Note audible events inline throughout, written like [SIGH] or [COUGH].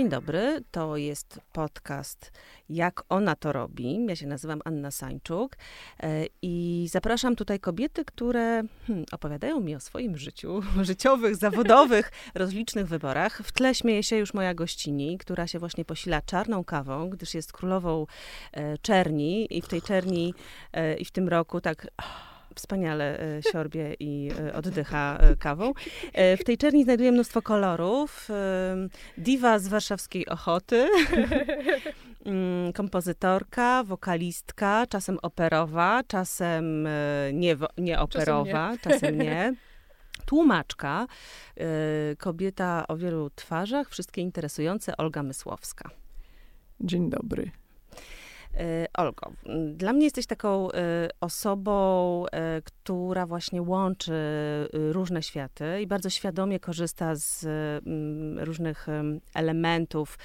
Dzień dobry, to jest podcast Jak ona to robi. Ja się nazywam Anna Sańczuk e, i zapraszam tutaj kobiety, które hmm, opowiadają mi o swoim życiu, [LAUGHS] życiowych, zawodowych, [LAUGHS] rozlicznych wyborach. W tle śmieje się już moja gościni, która się właśnie posila czarną kawą, gdyż jest królową e, czerni i w tej czerni e, i w tym roku tak wspaniale e, siorbie i e, oddycha e, kawą. W tej czerni znajduję mnóstwo kolorów. Diwa z warszawskiej Ochoty, [LAUGHS] mm, kompozytorka, wokalistka, czasem operowa, czasem nie, nie operowa, czasem nie. Czasem nie. [LAUGHS] Tłumaczka, kobieta o wielu twarzach, wszystkie interesujące, Olga Mysłowska. Dzień dobry. E, Olgo, dla mnie jesteś taką e, osobą, e, która właśnie łączy różne światy i bardzo świadomie korzysta z różnych elementów.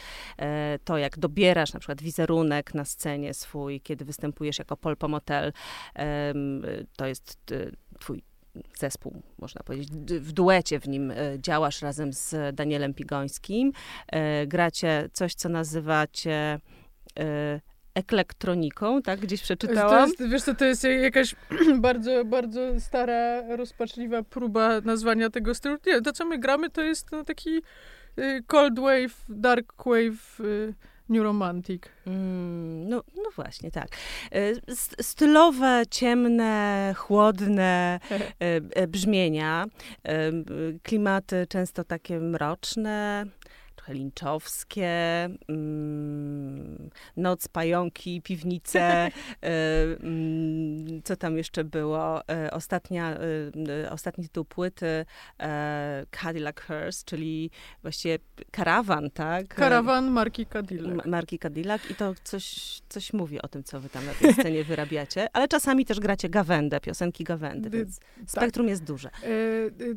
To, jak dobierasz na przykład wizerunek na scenie swój, kiedy występujesz jako Polpomotel, to jest twój zespół, można powiedzieć, w duecie w nim działasz razem z Danielem Pigońskim. Gracie coś, co nazywacie eklektroniką, tak? Gdzieś przeczytałam. To jest, wiesz co, to jest jakaś [CLEARS THROAT] bardzo, bardzo stara, rozpaczliwa próba nazwania tego stylu. Nie, to co my gramy, to jest no, taki y, cold wave, dark wave, y, new romantic. Mm, no, no właśnie, tak. Y, stylowe, ciemne, chłodne [LAUGHS] brzmienia, klimaty często takie mroczne, trochę linczowskie, mm, Noc, Pająki, Piwnice, e, [LAUGHS] mm, co tam jeszcze było? E, ostatnia, e, ostatni tytuł płyty Cadillac Hearse, czyli właściwie karawan, tak? Karawan marki Cadillac. Marki Cadillac i to coś, coś mówi o tym, co wy tam na tej scenie wyrabiacie, ale czasami też gracie gawędę, piosenki gawędy, więc tak. spektrum jest duże.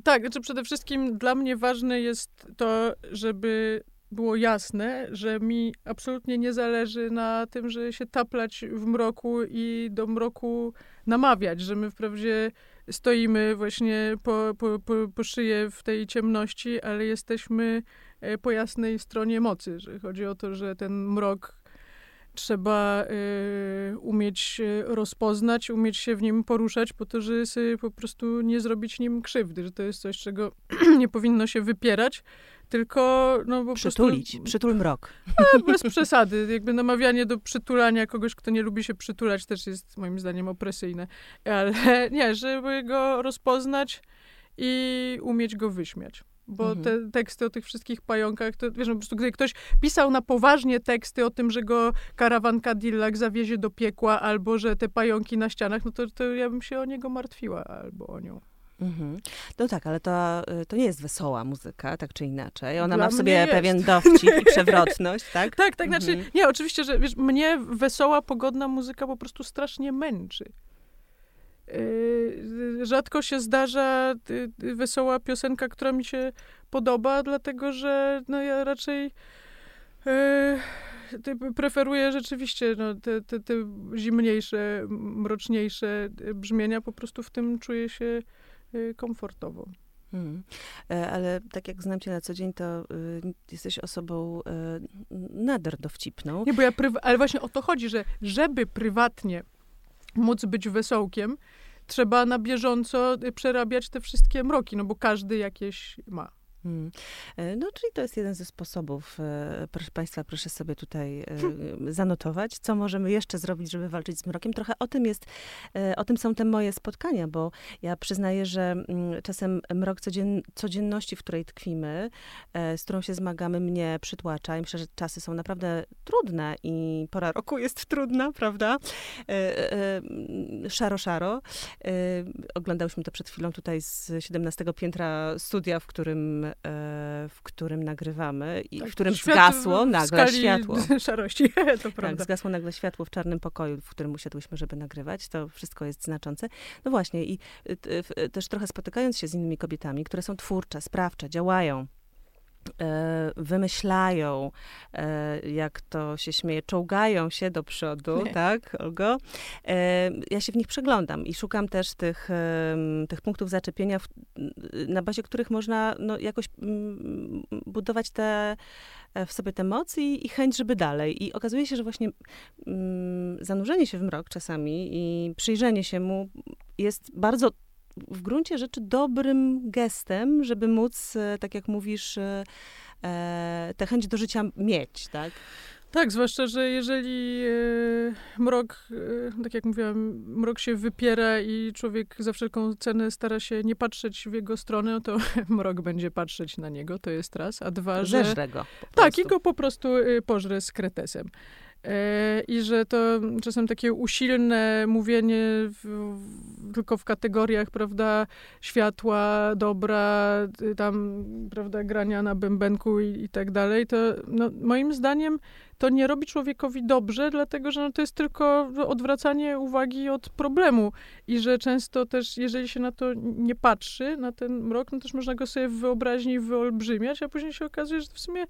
Tak, znaczy przede wszystkim dla mnie ważne jest to, żeby było jasne, że mi absolutnie nie zależy na tym, że się taplać w mroku i do mroku namawiać, że my wprawdzie stoimy właśnie po, po, po, po szyję w tej ciemności, ale jesteśmy e, po jasnej stronie mocy, że chodzi o to, że ten mrok trzeba y, umieć rozpoznać, umieć się w nim poruszać, po to, żeby po prostu nie zrobić nim krzywdy, że to jest coś, czego [CLEARS THROAT] nie powinno się wypierać, tylko no Przytulić, prostu, przytul mrok. A, bez przesady. Jakby namawianie do przytulania kogoś, kto nie lubi się przytulać, też jest moim zdaniem opresyjne. Ale [LAUGHS] nie, żeby go rozpoznać i umieć go wyśmiać. Bo mhm. te teksty o tych wszystkich pająkach, to wiesz, no, po prostu gdy ktoś pisał na poważnie teksty o tym, że go karawan Cadillac zawiezie do piekła, albo że te pająki na ścianach, no to, to ja bym się o niego martwiła, albo o nią. Mhm. No tak, ale to, y, to nie jest wesoła muzyka, tak czy inaczej. Ona Dla ma w sobie pewien [LAUGHS] dowcip i przewrotność, tak? tak, tak, znaczy, mhm. nie, oczywiście, że wiesz, mnie wesoła, pogodna muzyka po prostu strasznie męczy. Yy, rzadko się zdarza wesoła piosenka, która mi się podoba, dlatego że no, ja raczej preferuję rzeczywiście no, te, te, te zimniejsze, mroczniejsze brzmienia. Po prostu w tym czuję się Y, komfortowo. Hmm. E, ale tak jak znam cię na co dzień, to y, jesteś osobą y, nader dowcipną. Nie, bo ja ale właśnie o to chodzi, że żeby prywatnie móc być wesołkiem, trzeba na bieżąco przerabiać te wszystkie mroki, no bo każdy jakieś ma. Hmm. E, no, czyli to jest jeden ze sposobów. E, proszę Państwa, proszę sobie tutaj e, zanotować, co możemy jeszcze zrobić, żeby walczyć z mrokiem. Trochę o tym jest, o tym są te moje spotkania, bo ja przyznaję, że mm, czasem mrok codzien, codzienności, w której tkwimy, z którą się zmagamy, mnie przytłacza i myślę, że czasy są naprawdę trudne i pora roku jest trudna, prawda? Szaro, szaro. Oglądałyśmy to przed chwilą tutaj z 17 piętra studia, w którym w którym nagrywamy i tak, w którym zgasło nagle światło. szarości, [LAUGHS] to tak, prawda. Tak, zgasło nagle światło w czarnym pokoju, w którym usiadłyśmy, żeby nagrywać. To wszystko jest znaczące. No właśnie i y, też trochę spotykając się z innymi kobietami, które są twórcze, sprawcze, działają, e, wymyślają, e, jak to się śmieje, czołgają się do przodu, Nie. [LAUGHS] tak, Olgo? E, ja się w nich przeglądam i szukam też tych, tych punktów zaczepienia, na bazie których można no, jakoś budować te, w sobie te mocy i, i chęć, żeby dalej. I okazuje się, że właśnie zanurzenie się w mrok czasami i przyjrzenie się mu jest bardzo w gruncie rzeczy dobrym gestem, żeby móc, e, tak jak mówisz, e, e, tę chęć do życia mieć, tak? Tak, zwłaszcza, że jeżeli mrok, tak jak mówiłam, mrok się wypiera i człowiek za wszelką cenę stara się nie patrzeć w jego stronę, to [LAUGHS] mrok będzie patrzeć na niego, to jest raz. A dwa, że... Zeżre go. Tak, i go po prostu pożre z kretesem. E, I że to czasem takie usilne mówienie w, tylko w kategoriach, prawda, światła, dobra, y, tam, prawda, grania na bębenku i, i tak dalej, to no, moim zdaniem to nie robi człowiekowi dobrze, dlatego że no, to jest tylko odwracanie uwagi od problemu. I że często też, jeżeli się na to nie patrzy, na ten mrok, no też można go sobie w wyobraźni wyolbrzymiać, a później się okazuje, że w sumie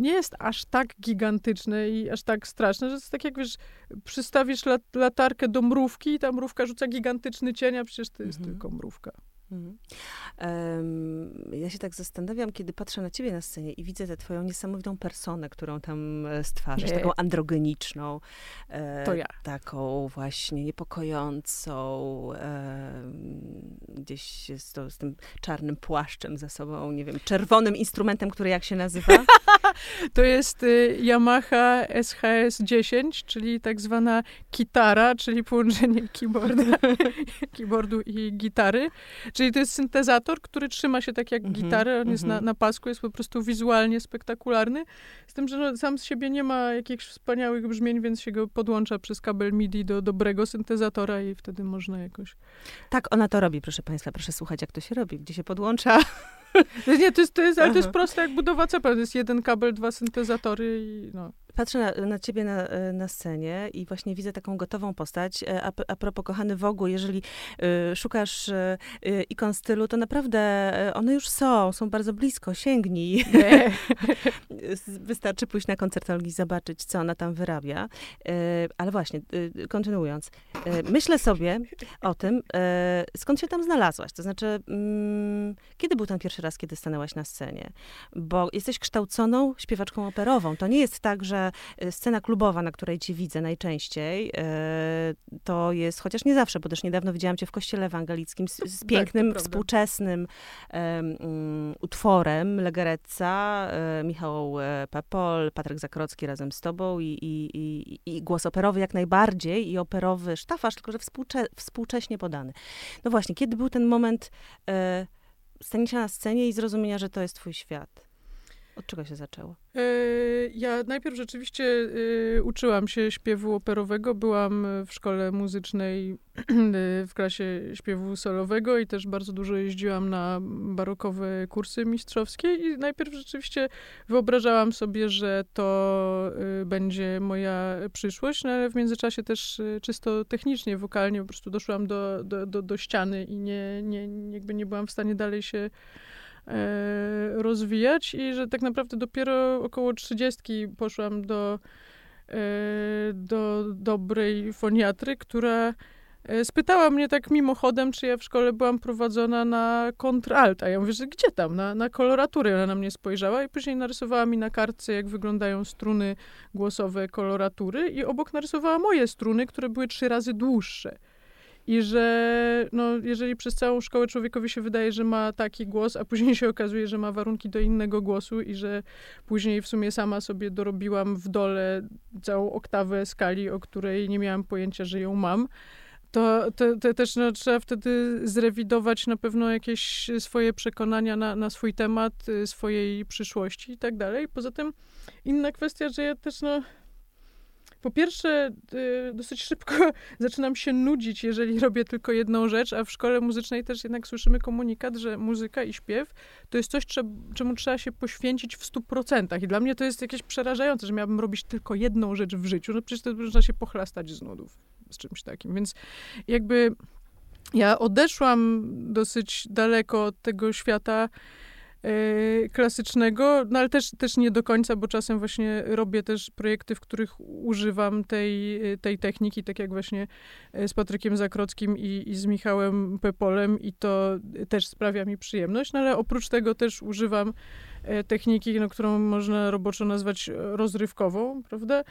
nie jest aż tak gigantyczne i aż tak straszne, że to jest tak jak, wiesz, przystawisz lat, latarkę do mrówki i ta mrówka rzuca gigantyczny cień, a przecież to jest mhm. tylko mrówka. Mhm. Um, ja się tak zastanawiam, kiedy patrzę na ciebie na scenie i widzę tę twoją niesamowitą personę, którą tam e, stwarzasz, taką androgeniczną. E, to ja. Taką właśnie niepokojącą, e, gdzieś z, to, z tym czarnym płaszczem za sobą, nie wiem, czerwonym instrumentem, który jak się nazywa? [LAUGHS] to jest y, Yamaha SHS 10, czyli tak zwana kitara, czyli połączenie keyboarda, [LAUGHS] keyboardu i gitary. Czyli to jest syntezator, który trzyma się tak jak mm -hmm, gitara, on jest na, mhm. na pasku, jest po prostu wizualnie spektakularny. Z tym, że no, sam z siebie nie ma jakichś wspaniałych brzmień, więc się go podłącza przez kabel MIDI do dobrego syntezatora i wtedy można jakoś... Tak ona to robi, proszę państwa. Proszę słuchać, jak to się robi, gdzie się podłącza nie, to jest, to jest, ale to jest proste jak budowa cepel. To jest jeden kabel, dwa syntezatory i no. Patrzę na, na ciebie na, na, scenie i właśnie widzę taką gotową postać. E, a, a propos, kochany Wogu, jeżeli y, szukasz y, ikon stylu, to naprawdę one już są, są bardzo blisko, sięgnij. [LAUGHS] Wystarczy pójść na koncert Olgi, zobaczyć, co ona tam wyrabia. Y, ale właśnie, kontynuując, myślę sobie o tym, skąd się tam znalazłaś. To znaczy, mm, kiedy był ten pierwszy raz, kiedy stanęłaś na scenie? Bo jesteś kształconą śpiewaczką operową. To nie jest tak, że Y, scena klubowa, na której cię widzę najczęściej, y, to jest, chociaż nie zawsze, bo też niedawno widziałam cię w kościele ewangelickim z, z tak, pięknym, tak, współczesnym um, utworem Legereca, e, Michał e, Pepol, Patryk Zakrocki razem z tobą i, i, i, i głos operowy jak najbardziej i operowy sztafasz, tylko że współcze, współcześnie podany. No właśnie, kiedy był ten moment e, stanięcia na scenie i zrozumienia, że to jest twój świat? Od czego się zaczęło? E, ja najpierw rzeczywiście e, uczyłam się śpiewu operowego. Byłam w szkole muzycznej [CLEARS THROAT] w klasie śpiewu solowego i też bardzo dużo jeździłam na barokowe kursy mistrzowskie i najpierw rzeczywiście wyobrażałam sobie, że to e, będzie moja przyszłość, no ale w międzyczasie też czysto technicznie, wokalnie po prostu doszłam do, do, do, do ściany i nie, nie, jakby nie byłam w stanie dalej się E, rozwijać i że tak naprawdę dopiero około trzydziestki poszłam do, e, do dobrej foniatry, która e, spytała mnie tak mimochodem, czy ja w szkole byłam prowadzona na kontralt, a ja mówię, że gdzie tam, na, na koloraturę. Ona na mnie spojrzała i później narysowała mi na kartce, jak wyglądają struny głosowe koloratury i obok narysowała moje struny, które były trzy razy dłuższe. I że no, jeżeli przez całą szkołę człowiekowi się wydaje, że ma taki głos, a później się okazuje, że ma warunki do innego głosu i że później w sumie sama sobie dorobiłam w dole całą oktawę skali, o której nie miałam pojęcia, że ją mam, to, to, to też no, trzeba wtedy zrewidować na pewno jakieś swoje przekonania na, na swój temat, y, swojej przyszłości i tak dalej. Poza tym inna kwestia, że ja też no, po pierwsze, y, dosyć szybko [LAUGHS] zaczynam się nudzić, jeżeli robię tylko jedną rzecz, a w szkole muzycznej też jednak słyszymy komunikat, że muzyka i śpiew to jest coś, czemu trzeba się poświęcić w stu procentach. I dla mnie to jest jakieś przerażające, że miałabym robić tylko jedną rzecz w życiu. No przecież to można się pochlastać z nudów z czymś takim. Więc jakby ja odeszłam dosyć daleko od tego świata klasycznego, no ale też, też nie do końca, bo czasem właśnie robię też projekty, w których używam tej, tej techniki, tak jak właśnie e, z Patrykiem Zakrockim i, i z Michałem Pepolem i to też sprawia mi przyjemność, no ale oprócz tego też używam techniki, no, którą można roboczo nazwać rozrywkową, prawda? [LAUGHS]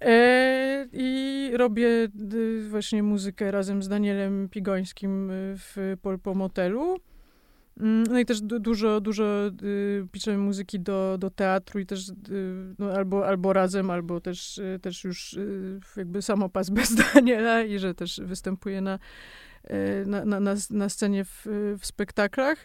E, I robię y, właśnie muzykę razem z Danielem Pigońskim w Polpo Motelu. Mm, no i też du dużo, dużo y, piszemy muzyki do, do teatru i też y, no, albo, albo razem, albo też, y, też już y, jakby samopas bez Daniela i że też występuje na, y, na, na, na scenie w, w spektaklach.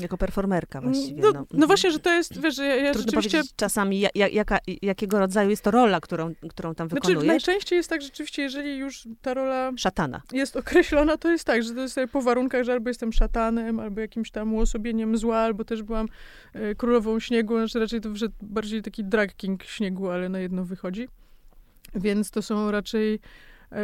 Jako performerka właściwie. No, No, no właśnie, że to jest, wiesz, że ja, ja Trudno rzeczywiście... czasami, ja, ja- jaka, jakiego rodzaju jest to rola, którą, którą tam Znaczy, wykonujesz. najczęściej jest tak, że rzeczywiście, jeżeli już ta rola Szatana. jest określona, to jest tak, że to jest po warunkach, że albo jestem szatanem, albo jakimś tam uosobieniem zła, albo też byłam e, królową śniegu, znaczy raczej to wyszedł bardziej taki drag king śniegu, ale na jedno wychodzi. Więc to są raczej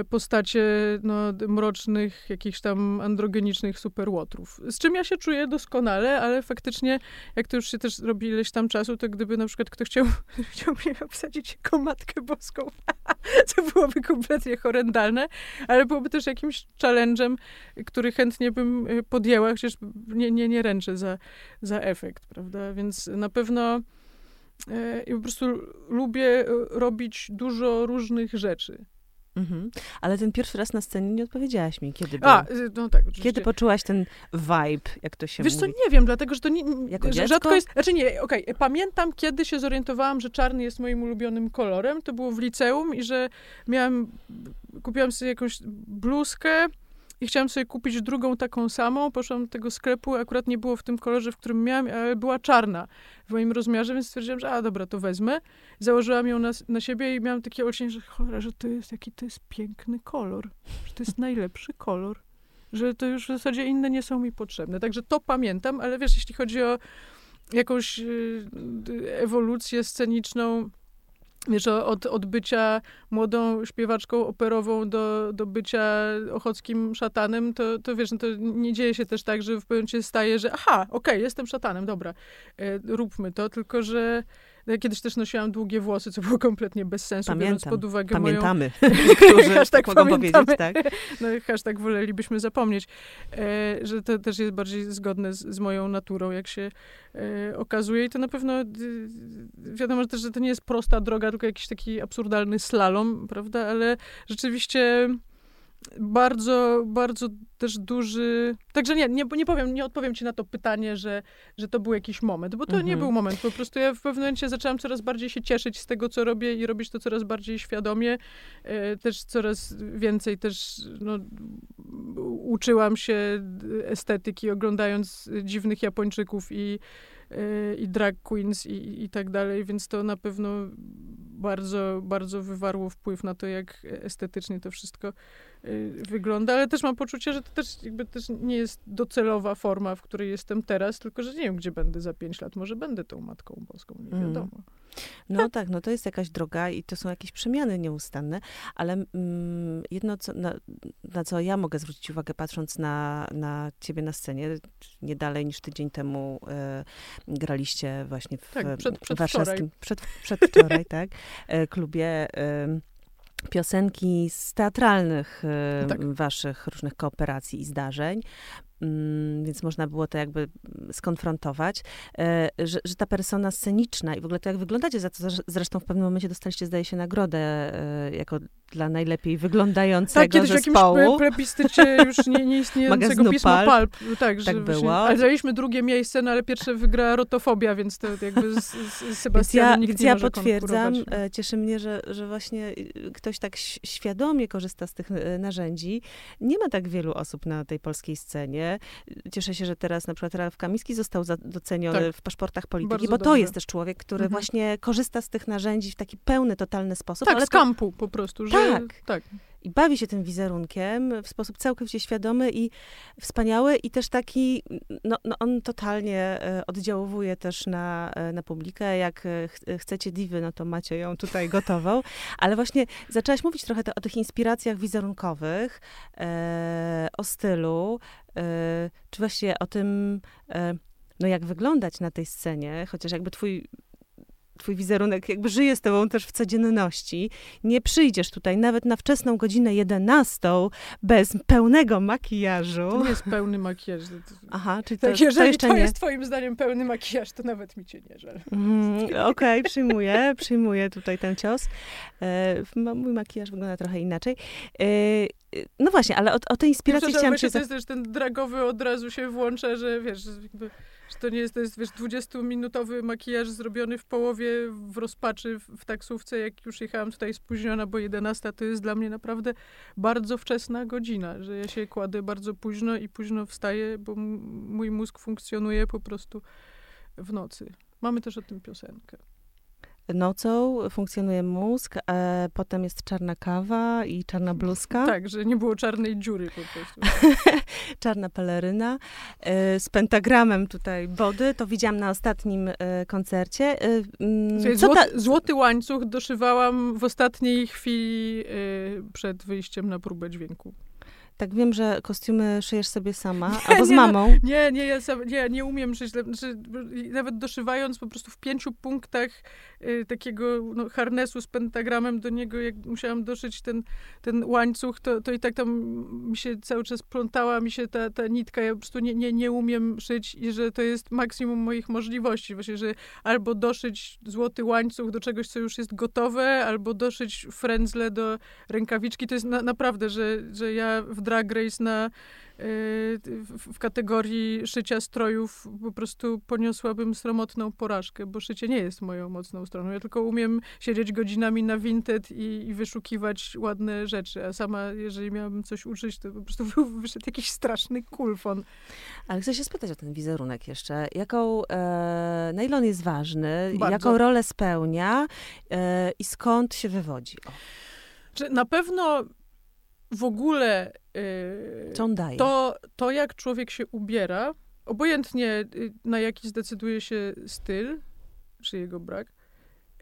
postacie no, mrocznych, jakichś tam androgenicznych superłotrów. Z czym ja się czuję doskonale, ale faktycznie, jak to już się też robi ileś tam czasu, to gdyby na przykład ktoś chciał, [LAUGHS] chciał mnie obsadzić jako Matkę Boską, [LAUGHS] to byłoby kompletnie horrendalne, ale byłoby też jakimś challenge'em, który chętnie bym y, podjęła, chociaż nie, nie, nie ręczę za, za efekt, prawda? Więc na pewno e, ja po prostu lubię e, robić dużo różnych rzeczy. Mhm. Ale ten pierwszy raz na scenie nie odpowiedziałaś mi, kiedy był. A, y, no tak, oczywiście. Kiedy poczułaś ten vibe, jak to się Wiesz co, mówi? nie wiem, dlatego, że to nie, Jako że rzadko jest, znaczy nie, okej, pamiętam, kiedy się zorientowałam, że czarny jest moim ulubionym kolorem, to było w liceum i że miałam, kupiłam sobie jakąś bluzkę i chciałam sobie kupić drugą taką samą, poszłam do tego sklepu, akurat nie było w tym kolorze, w którym miałam, ale była czarna w moim rozmiarze, więc stwierdziłam, że a dobra, to wezmę. Założyłam ją na, na siebie i miałam takie olśnienie, że cholera, że to jest, jaki to jest piękny kolor, że to jest najlepszy kolor że to już w zasadzie inne nie są mi potrzebne. Także to pamiętam, ale wiesz, jeśli chodzi o jakąś y, ewolucję sceniczną, wiesz, od, od bycia młodą śpiewaczką operową do, do bycia ochockim szatanem, to, to wiesz, no to nie dzieje się też tak, że w pewnym momencie staje, że aha, okej, jestem szatanem, dobra, e, róbmy to, tylko że ja kiedyś też nosiłam długie włosy, co było kompletnie bez sensu, biorąc Pamiętam. pod uwagę moją Pamiętamy, [LAUGHS] Hashtag mogą pamiętamy. powiedzieć, tak? no hashtag wolelibyśmy zapomnieć, e, że to też jest bardziej zgodne z, z moją naturą, jak się e, okazuje. I to na pewno y, wiadomo też, że to nie jest prosta droga, tylko jakiś taki absurdalny slalom, prawda? Ale rzeczywiście bardzo, bardzo też duży... Także nie, nie, nie powiem, nie odpowiem ci na to pytanie, że, że to był jakiś moment, bo to nie Mhm. był moment. Po prostu ja w pewnym momencie zaczęłam coraz bardziej się cieszyć z tego, co robię i robić to coraz bardziej świadomie. E, też coraz więcej też no, uczyłam się estetyki, oglądając dziwnych Japończyków i, e, i drag queens i, i tak dalej, więc to na pewno bardzo, bardzo wywarło wpływ na to, jak estetycznie to wszystko wygląda, ale też mam poczucie, że to też jakby też nie jest docelowa forma, w której jestem teraz, tylko że nie wiem, gdzie będę za pięć lat. Może będę tą Matką Boską, nie Mm. wiadomo. No tak, no to jest jakaś droga i to są jakieś przemiany nieustanne, ale mm, jedno, co, na, na co ja mogę zwrócić uwagę, patrząc na, na ciebie na scenie, nie dalej niż tydzień temu e, graliście właśnie w Tak, przed- przedwczoraj. warszawskim, przed, przedwczoraj, [LAUGHS] tak, e, klubie e, piosenki z teatralnych e, Tak. waszych różnych kooperacji i zdarzeń. Mm, więc można było to jakby mm, skonfrontować, e, że, że ta persona sceniczna i w ogóle to, jak wyglądacie, za co zresz- zresztą w pewnym momencie dostaliście, zdaje się, nagrodę e, jako dla najlepiej wyglądającego Tak, kiedyś w jakimś zespołu. ple- plebiscycie już nie, nieistniejącego [LAUGHS] pisma Pulp. Pulp. Tak, że Tak właśnie- było. Ale zajęliśmy drugie miejsce, no ale pierwsze wygrała rotofobia, więc to jakby z, z, Sebastianem ja, nikt więc nie ja może potwierdzam, e, cieszy mnie, że, że właśnie y, ktoś tak świadomie korzysta z tych narzędzi. Nie ma tak wielu osób na tej polskiej scenie. Cieszę się, że teraz na przykład Ralf Kamiński został doceniony Tak. w paszportach polityki, Bardzo bo to dobrze. jest też człowiek, który Mhm. właśnie korzysta z tych narzędzi w taki pełny, totalny sposób. Tak, ale z to, kampu po prostu. Że, Tak. tak. I bawi się tym wizerunkiem w sposób całkowicie świadomy i wspaniały i też taki, no, no on totalnie e, oddziałuje też na, e, na publikę. Jak e, ch chcecie diwy, no to macie ją tutaj [LAUGHS] gotową. Ale właśnie zaczęłaś mówić trochę o tych inspiracjach wizerunkowych, e, o stylu, e, czy właśnie o tym e, no jak wyglądać na tej scenie, chociaż jakby twój twój wizerunek jakby żyje z tobą też w codzienności. Nie przyjdziesz tutaj nawet na wczesną godzinę 11 bez pełnego makijażu. To nie jest pełny makijaż. Aha, czyli to, tak, jeżeli to jeszcze to nie. jest twoim zdaniem pełny makijaż, to nawet mi cię nie żal. Mm, Okej, przyjmuję, przyjmuję tutaj ten cios. E, mój makijaż wygląda trochę inaczej. E, no właśnie, ale o, o tej inspiracji chciałam cię... to jest też ten dragowy od razu się włącza, że wiesz, jakby, że to nie jest, to jest wiesz, 20-minutowy makijaż zrobiony w połowie w rozpaczy w, w taksówce, jak już jechałam tutaj spóźniona, bo 11 to jest dla mnie naprawdę bardzo wczesna godzina, że ja się kładę bardzo późno i późno wstaję, bo mój mózg funkcjonuje po prostu w nocy. Mamy też o tym piosenkę. Nocą funkcjonuje mózg, e, potem jest czarna kawa i czarna bluzka, [LAUGHS] Tak, że nie było czarnej dziury po prostu. [LAUGHS] czarna peleryna e, z pentagramem tutaj body. To widziałam na ostatnim e, koncercie. E, mm, Słuchaj, ta... złoty, łańcuch doszywałam w ostatniej chwili y, przed wyjściem na próbę dźwięku. Tak wiem, że kostiumy szyjesz sobie sama, albo z nie, no, mamą. Nie, nie, ja sam, nie, nie umiem szyć. Znaczy, nawet doszywając po prostu w pięciu punktach y, takiego no, harnesu z pentagramem do niego, jak musiałam doszyć ten, ten łańcuch, to, to i tak tam mi się cały czas plątała mi się ta, ta nitka. Ja po prostu nie, nie, nie umiem szyć i że to jest maksimum moich możliwości. Właśnie, że albo doszyć złoty łańcuch do czegoś, co już jest gotowe, albo doszyć frędzle do rękawiczki. To jest na, naprawdę, że, że ja w Drag Race na, y, w, w kategorii szycia strojów po prostu poniosłabym sromotną porażkę, bo szycie nie jest moją mocną stroną. Ja tylko umiem siedzieć godzinami na Vinted i, i wyszukiwać ładne rzeczy, a sama, jeżeli miałabym coś uczyć, to po prostu [LAUGHS] był, wyszedł jakiś straszny kulfon. Ale chcę się spytać o ten wizerunek jeszcze. Jaką, e, na ile on jest ważny, Bardzo. jaką rolę spełnia e, i skąd się wywodzi? O, Czy na pewno w ogóle y, co on daje? to, to, jak człowiek się ubiera, obojętnie y, na jaki zdecyduje się styl, czy jego brak,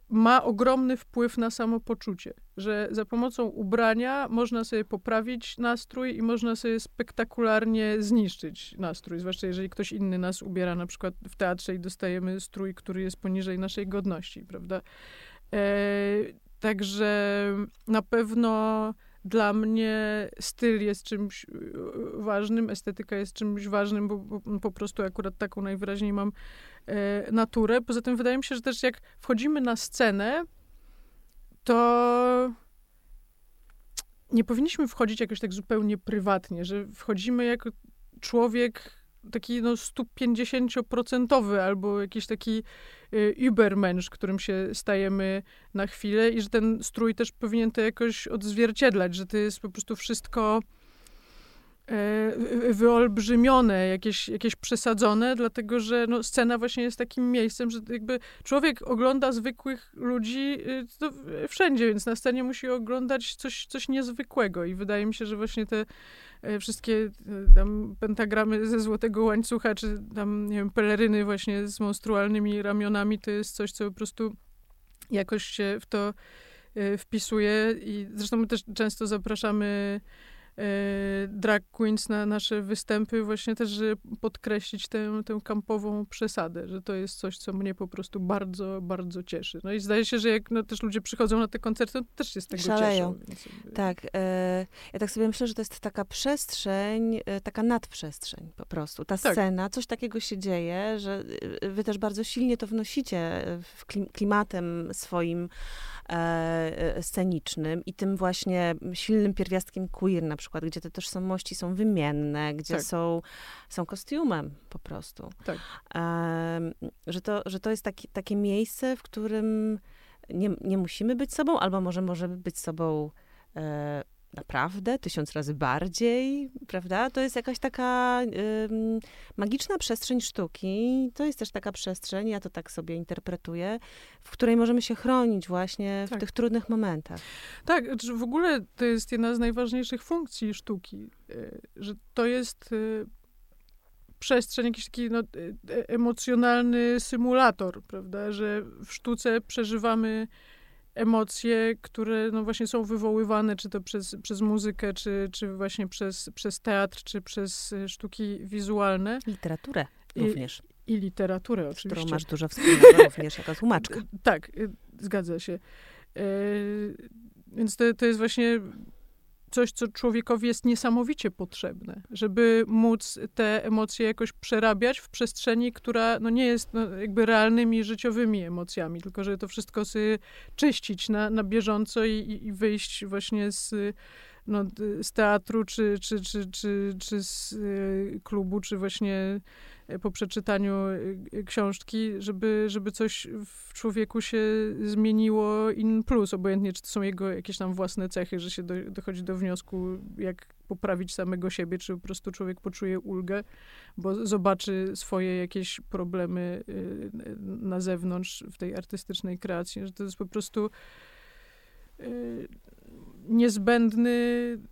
ma ogromny wpływ na samopoczucie. Że za pomocą ubrania można sobie poprawić nastrój i można sobie spektakularnie zniszczyć nastrój. Zwłaszcza jeżeli ktoś inny nas ubiera, na przykład w teatrze i dostajemy strój, który jest poniżej naszej godności, prawda? E, także na pewno dla mnie styl jest czymś y, ważnym, estetyka jest czymś ważnym, bo, bo po prostu akurat taką najwyraźniej mam e, naturę. Poza tym wydaje mi się, że też jak wchodzimy na scenę, to nie powinniśmy wchodzić jakoś tak zupełnie prywatnie, że wchodzimy jako człowiek taki no 150% albo jakiś taki y, übermensch, którym się stajemy na chwilę i że ten strój też powinien to jakoś odzwierciedlać, że to jest po prostu wszystko wyolbrzymione, jakieś, jakieś przesadzone, dlatego że no, scena właśnie jest takim miejscem, że jakby człowiek ogląda zwykłych ludzi y, wszędzie, więc na scenie musi oglądać coś, coś niezwykłego. I wydaje mi się, że właśnie te e, wszystkie e, tam pentagramy ze złotego łańcucha, czy tam, nie wiem, peleryny właśnie z monstrualnymi ramionami, to jest coś, co po prostu jakoś się w to e, wpisuje. I zresztą my też często zapraszamy e, drag queens na nasze występy właśnie też, żeby podkreślić tę, tę kampową przesadę, że to jest coś, co mnie po prostu bardzo, bardzo cieszy. No i zdaje się, że jak no, też ludzie przychodzą na te koncerty, to też się z tego Szaleją. cieszą. Tak, e, ja tak sobie myślę, że to jest taka przestrzeń, e, taka nadprzestrzeń po prostu. Ta Tak. scena, coś takiego się dzieje, że e, wy też bardzo silnie to wnosicie e, w klim, klimatem swoim e, e, scenicznym i tym właśnie silnym pierwiastkiem queer na przykład, gdzie te tożsamości są wymienne, gdzie Tak. są, są kostiumem po prostu. Tak. Em, że, to, że to jest taki, takie miejsce, w którym nie, nie musimy być sobą, albo może możemy być sobą e, naprawdę tysiąc razy bardziej, prawda? To jest jakaś taka ym, magiczna przestrzeń sztuki. To jest też taka przestrzeń, ja to tak sobie interpretuję, w której możemy się chronić właśnie w Tak. tych trudnych momentach. Tak, w ogóle to jest jedna z najważniejszych funkcji sztuki, y, że to jest y, przestrzeń, jakiś taki no, y, e- emocjonalny symulator, prawda, że w sztuce przeżywamy emocje, które no właśnie są wywoływane, czy to przez, przez muzykę, czy, czy właśnie przez, przez teatr, czy przez y, sztuki wizualne. Literaturę I- również. I literaturę oczywiście. Którą masz dużo wspólnego [LAUGHS] również jako tłumaczka. Tak, zgadza się. Więc to, to jest właśnie coś, co człowiekowi jest niesamowicie potrzebne, żeby móc te emocje jakoś przerabiać w przestrzeni, która no, nie jest no, jakby realnymi, życiowymi emocjami, tylko żeby to wszystko sobie czyścić na, na bieżąco i, i wyjść właśnie z, no, z teatru, czy, czy, czy, czy, czy z y, klubu, czy właśnie po przeczytaniu y, książki, żeby, żeby coś w człowieku się zmieniło in plus, obojętnie czy to są jego jakieś tam własne cechy, że się do, dochodzi do wniosku, jak poprawić samego siebie, czy po prostu człowiek poczuje ulgę, bo zobaczy swoje jakieś problemy y, na zewnątrz w tej artystycznej kreacji, że to jest po prostu y, niezbędny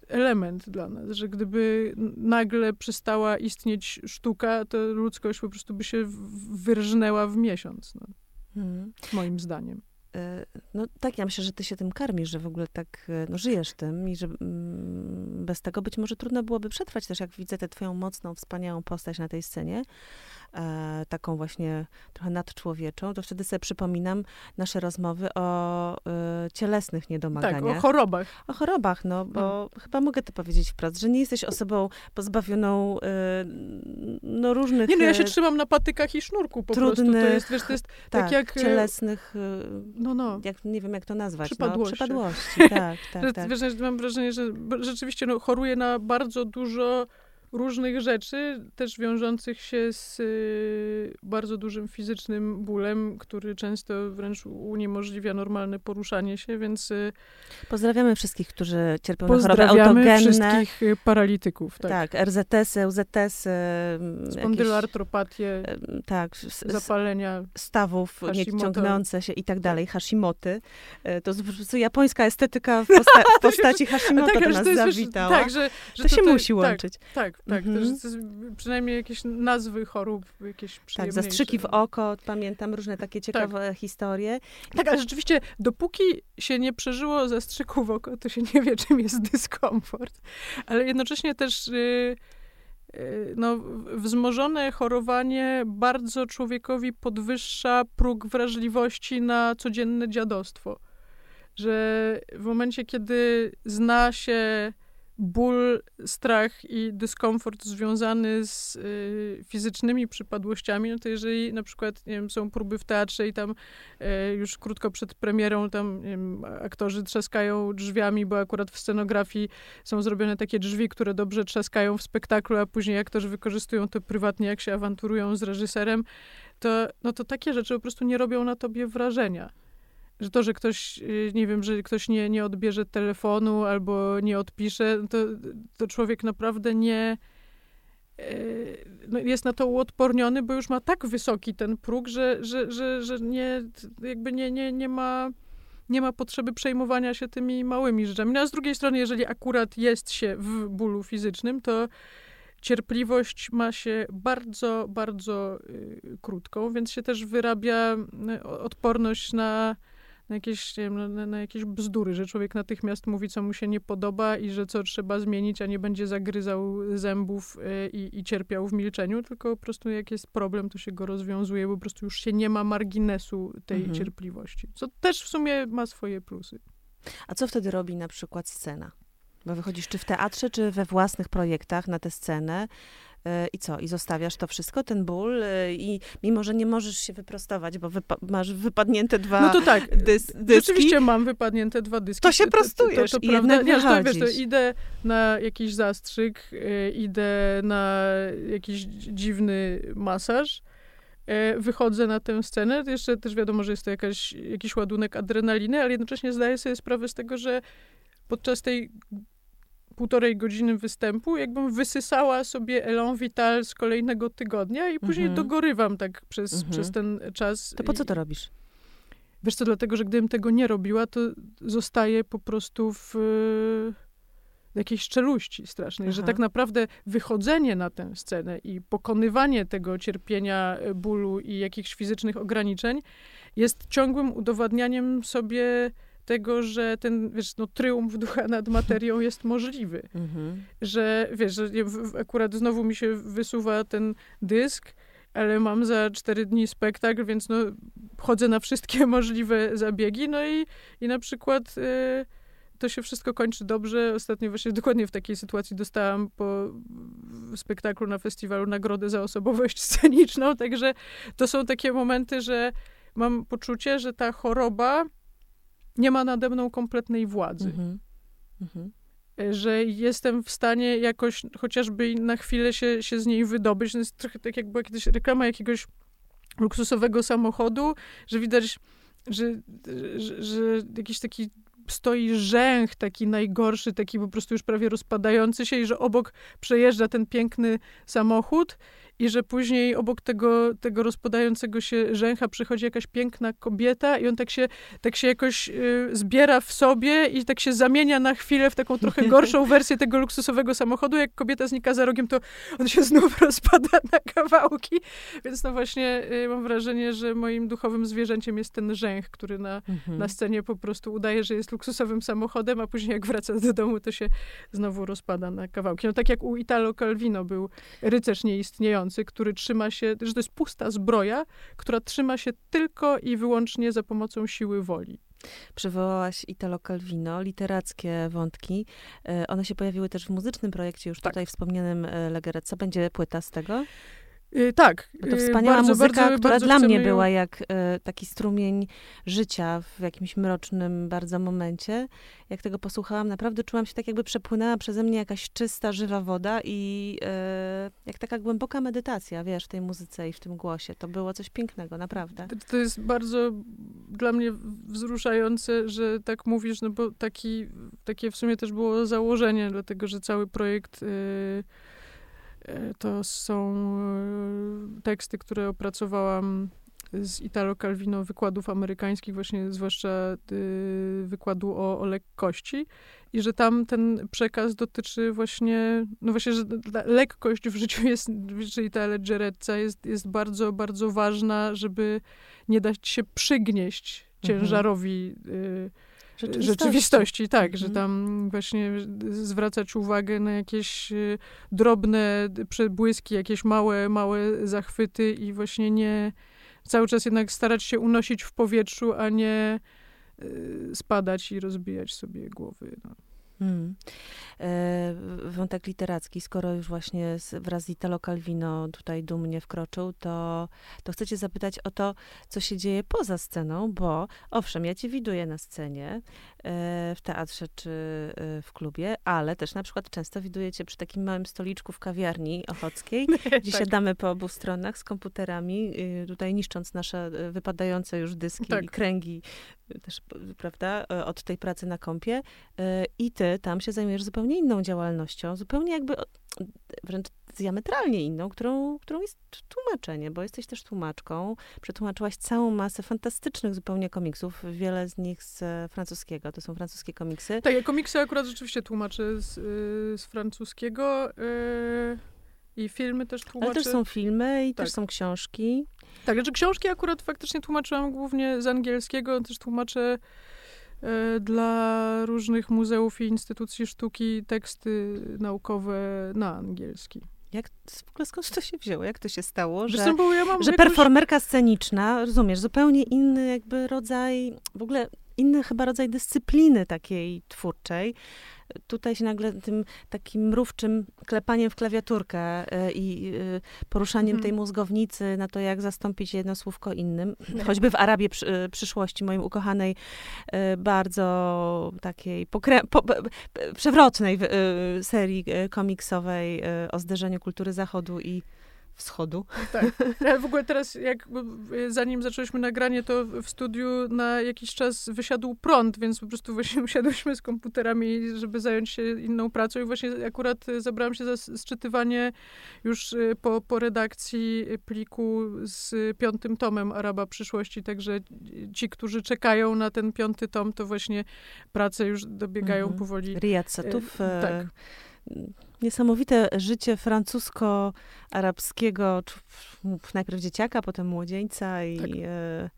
element dla nas, że gdyby nagle przestała istnieć sztuka, to ludzkość po prostu by się wyrżnęła w miesiąc, no. hmm. moim zdaniem. E, no tak, ja myślę, że ty się tym karmisz, że w ogóle tak e, no, żyjesz tym i że mm, bez tego być może trudno byłoby przetrwać też, jak widzę tę twoją mocną, wspaniałą postać na tej scenie, e, taką właśnie trochę nadczłowieczą, to wtedy sobie przypominam nasze rozmowy o e, cielesnych niedomaganiach. Tak, o chorobach. O chorobach, no, bo no. chyba mogę to powiedzieć wprost, że nie jesteś osobą pozbawioną e, no różnych... Nie, no ja się trzymam na patykach i sznurku po trudnych, prostu. To jest, wiesz, to jest [LAUGHS] tak, tak jak... cielesnych no, no. Jak, nie wiem, jak to nazwać. Przypadłości. No, przypadłości, tak, [LAUGHS] tak, tak. Wiesz, mam wrażenie, że rzeczywiście no, choruję na bardzo dużo różnych rzeczy, też wiążących się z y, bardzo dużym fizycznym bólem, który często wręcz uniemożliwia normalne poruszanie się, więc... Y, pozdrawiamy wszystkich, którzy cierpią na choroby autogenne. Wszystkich y, paralityków. Tak, tak RZS-y, UZS-y. Spondyloartropatię, tak, zapalenia stawów nieciągnące się i tak dalej, Hashimoty. E, to jest po japońska estetyka w, posta w [LAUGHS] postaci [LAUGHS] Hashimoto tak, to nas zawitała. Tak, że, że to, się musi łączyć. Tak, tak, tak, mhm. to, przynajmniej jakieś nazwy chorób, jakieś Tak, zastrzyki w oko, pamiętam różne takie ciekawe tak. historie. Tak, ale rzeczywiście, dopóki się nie przeżyło zastrzyku w oko, to się nie wie, czym jest dyskomfort. Ale jednocześnie też... Yy, no, wzmożone chorowanie bardzo człowiekowi podwyższa próg wrażliwości na codzienne dziadostwo. Że w momencie, kiedy zna się ból, strach i dyskomfort związany z y, fizycznymi przypadłościami, no to jeżeli na przykład, nie wiem, są próby w teatrze i tam y, już krótko przed premierą tam wiem, aktorzy trzaskają drzwiami, bo akurat w scenografii są zrobione takie drzwi, które dobrze trzaskają w spektaklu, a później aktorzy wykorzystują to prywatnie, jak się awanturują z reżyserem, to, no to takie rzeczy po prostu nie robią na tobie wrażenia że to, że ktoś, y, nie wiem, że ktoś nie, nie odbierze telefonu albo nie odpisze, to, to człowiek naprawdę nie y, no jest na to uodporniony, bo już ma tak wysoki ten próg, że, że, że, że nie, jakby nie, nie, nie ma nie ma potrzeby przejmowania się tymi małymi rzeczami. No a z drugiej strony, jeżeli akurat jest się w bólu fizycznym, to cierpliwość ma się bardzo, bardzo y, krótką, więc się też wyrabia y, odporność na na jakieś, wiem, na, na, jakieś bzdury, że człowiek natychmiast mówi, co mu się nie podoba i że co trzeba zmienić, a nie będzie zagryzał zębów y, i, i cierpiał w milczeniu, tylko po prostu jak jest problem, to się go rozwiązuje, bo po prostu już się nie ma marginesu tej mhm. cierpliwości. Co też w sumie ma swoje plusy. A co wtedy robi na przykład scena? Bo wychodzisz czy w teatrze, czy we własnych projektach na tę scenę. E, I co? I zostawiasz to wszystko, ten ból e, i mimo, że nie możesz się wyprostować, bo wypa masz wypadnięte dwa No to tak, dys dyski. Rzeczywiście mam wypadnięte dwa dyski. To się prostujesz to, to, to i jednak nie, to, wiesz, to idę na jakiś zastrzyk, e, idę na jakiś dziwny masaż, wychodzę na tę scenę, jeszcze też wiadomo, że jest to jakaś, jakiś ładunek adrenaliny, ale jednocześnie zdaję sobie sprawę z tego, że podczas tej półtorej godziny występu, jakbym wysysała sobie Elon Vital z kolejnego tygodnia i później mhm. dogorywam tak przez, mhm. przez ten czas. To po co to robisz? Wiesz co, dlatego, że gdybym tego nie robiła, to zostaje po prostu w, jakiejś czeluści strasznej, Aha. że tak naprawdę wychodzenie na tę scenę i pokonywanie tego cierpienia, e, bólu i jakichś fizycznych ograniczeń jest ciągłym udowadnianiem sobie tego, że ten, wiesz, no, triumf ducha nad materią [LAUGHS] jest możliwy. Mhm. Że, wiesz, że akurat znowu mi się wysuwa ten dysk, ale mam za cztery dni spektakl, więc no, chodzę na wszystkie [LAUGHS] możliwe zabiegi. No i, i na przykład y, to się wszystko kończy dobrze. Ostatnio właśnie dokładnie w takiej sytuacji dostałam po spektaklu na festiwalu nagrodę za osobowość sceniczną, także to są takie momenty, że mam poczucie, że ta choroba nie ma nade mną kompletnej władzy. Mhm. Mhm. Że jestem w stanie jakoś chociażby na chwilę się, się z niej wydobyć. To jest trochę tak, jak była kiedyś reklama jakiegoś luksusowego samochodu, że widać, że, że, że jakiś taki stoi rzęch taki najgorszy, taki po prostu już prawie rozpadający się i że obok przejeżdża ten piękny samochód i że później obok tego, tego rozpadającego się rzęcha przychodzi jakaś piękna kobieta i on tak się, tak się jakoś y, zbiera w sobie i tak się zamienia na chwilę w taką trochę [LAUGHS] gorszą wersję tego luksusowego samochodu. Jak kobieta znika za rogiem, to on się znów [LAUGHS] rozpada na kawałki. Więc no właśnie y, mam wrażenie, że moim duchowym zwierzęciem jest ten rzęch, który na, mhm. na scenie po prostu udaje, że jest luksusowym samochodem, a później jak wraca do domu, to się znowu rozpada na kawałki. No tak jak u Italo Calvino był rycerz nieistniejący, który trzyma się, że to jest pusta zbroja, która trzyma się tylko i wyłącznie za pomocą siły woli. Przywołałaś Italo Calvino, literackie wątki. E, one się pojawiły też w muzycznym projekcie, już tak. tutaj wspomnianym e, Legerec. Co będzie płyta z tego? Yy, tak. Bo to y, wspaniała bardzo, muzyka, bardzo, która bardzo dla mnie była jak y, taki strumień życia w jakimś mrocznym bardzo momencie. Jak tego posłuchałam, naprawdę czułam się tak, jakby przepłynęła przeze mnie jakaś czysta, żywa woda i y, jak taka głęboka medytacja, wiesz, w tej muzyce i w tym głosie. To było coś pięknego, naprawdę. To, to jest bardzo dla mnie wzruszające, że tak mówisz, no bo taki, takie w sumie też było założenie, dlatego, że cały projekt y, to są e, teksty, które opracowałam z Italo Calvino wykładów amerykańskich, właśnie zwłaszcza y, wykładu o, o, lekkości i że tam ten przekaz dotyczy właśnie, no właśnie, że lekkość w życiu jest, czyli ta leggerezza jest, jest bardzo, bardzo ważna, żeby nie dać się przygnieść mhm. ciężarowi y, rzeczywistości. rzeczywistości tak, mhm. że tam właśnie zwracać uwagę na jakieś y, drobne przebłyski, jakieś małe, małe zachwyty i właśnie nie cały czas jednak starać się unosić w powietrzu, a nie y, spadać i rozbijać sobie głowy. No. Hmm. E, wątek literacki, skoro już właśnie wraz z Italo Calvino tutaj dumnie wkroczył, to, to chcę cię zapytać o to, co się dzieje poza sceną, bo owszem, ja cię widuję na scenie, w teatrze czy e, w klubie, ale też na przykład często widuję cię przy takim małym stoliczku w kawiarni ochockiej, [LAUGHS] gdzie tak. siadamy po obu stronach z komputerami, y, tutaj niszcząc nasze y, wypadające już dyski tak. i kręgi też, prawda, od tej pracy na kąpie i ty tam się zajmujesz zupełnie inną działalnością, zupełnie jakby wręcz diametralnie inną, którą, którą jest tłumaczenie, bo jesteś też tłumaczką. Przetłumaczyłaś całą masę fantastycznych zupełnie komiksów, wiele z nich z francuskiego. To są francuskie komiksy. Tak, ja komiksy akurat rzeczywiście tłumaczę z, y, z francuskiego. Yy... I filmy też tłumaczę. Ale też są filmy i tak. też są książki. Tak, znaczy książki akurat faktycznie tłumaczyłam głównie z angielskiego, też tłumaczę e, dla różnych muzeów i instytucji sztuki teksty naukowe na angielski. Jak w ogóle skąd to się wzięło? Jak to się stało, że, Zresztą, ja że performerka sceniczna, rozumiesz, zupełnie inny jakby rodzaj, w ogóle inny chyba rodzaj dyscypliny takiej twórczej, tutaj się nagle tym takim mrówczym klepaniem w klawiaturkę e, i e, poruszaniem mhm. tej mózgownicy na to, jak zastąpić jedno słówko innym, [CLEARS THROAT] choćby w Arabie e, przyszłości, moim ukochanej, bardzo takiej pokrę- po, przewrotnej serii komiksowej o zderzeniu kultury zachodu i wschodu. Tak. [LAUGHS] Ale w ogóle teraz, jak zanim zaczęliśmy nagranie, to w studiu na jakiś czas wysiadł prąd, więc po prostu właśnie [LAUGHS] usiadłyśmy z komputerami, żeby zająć się inną pracą i właśnie akurat zabrałam się za sczytywanie już y, po, po redakcji pliku z piątym tomem Araba Przyszłości, także ci, którzy czekają na ten piąty tom, to właśnie prace już dobiegają mhm. powoli. Riyad Satuf. Y, tak niesamowite życie francusko-arabskiego, najpierw dzieciaka, potem młodzieńca i tak. e,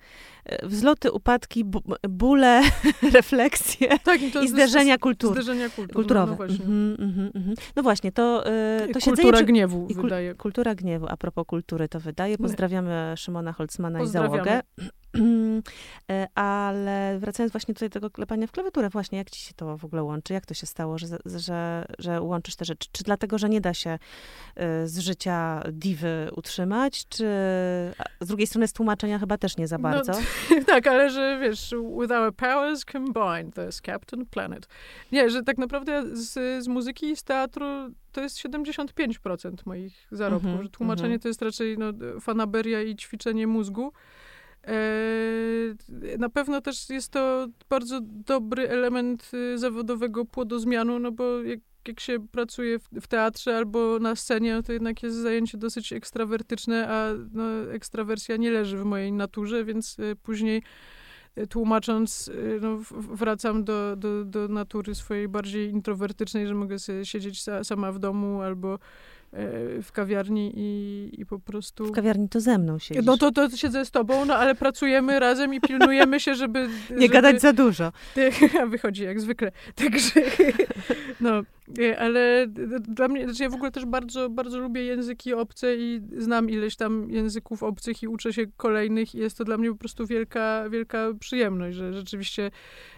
e wzloty, upadki, bóle, [LAUGHS] refleksje tak, i, i zderzenia kultur. Zderzenia kultur, kulturowe. No, właśnie. Mm -hmm, mm -hmm. no właśnie, to, e, to Kultura gniewu i kul wydaje. Kultura gniewu, a propos kultury to wydaje. Pozdrawiamy Szymona Holzmana i załogę. [CLEARS THROAT] E, ale wracając właśnie tutaj do tego klepania w klawiaturę, właśnie jak ci się to w ogóle łączy? Jak to się stało, że, że, że łączysz te rzeczy? Czy dlatego, że nie da się e, z życia diwy utrzymać, czy z drugiej strony z tłumaczenia chyba też nie za no, bardzo? No, [LAUGHS] tak, ale że wiesz, with our powers combined, there's Captain Planet. Nie, że tak naprawdę z, z muzyki i z teatru to jest 75% moich zarobków, mm -hmm, że tłumaczenie mm -hmm. to jest raczej no, fanaberia i ćwiczenie mózgu. E, na pewno też jest to bardzo dobry element y, zawodowego płodozmianu, no bo jak, jak się pracuje w, w, teatrze albo na scenie, no to jednak jest zajęcie dosyć ekstrawertyczne, a no, ekstrawersja nie leży w mojej naturze, więc y, później y, tłumacząc, no, wracam do, do, do natury swojej bardziej introwertycznej, że mogę sobie siedzieć sama w domu albo w kawiarni i, i po prostu... W kawiarni to ze mną siedzisz. No to, to siedzę z tobą, no ale pracujemy razem i pilnujemy się, żeby... Nie żeby... gadać za dużo. [LAUGHS] Wychodzi jak zwykle. Także, [LAUGHS] no, e, ale dla mnie, znaczy ja w ogóle też bardzo, bardzo lubię języki obce i znam ileś tam języków obcych i uczę się kolejnych i jest to dla mnie po prostu wielka, wielka przyjemność, że rzeczywiście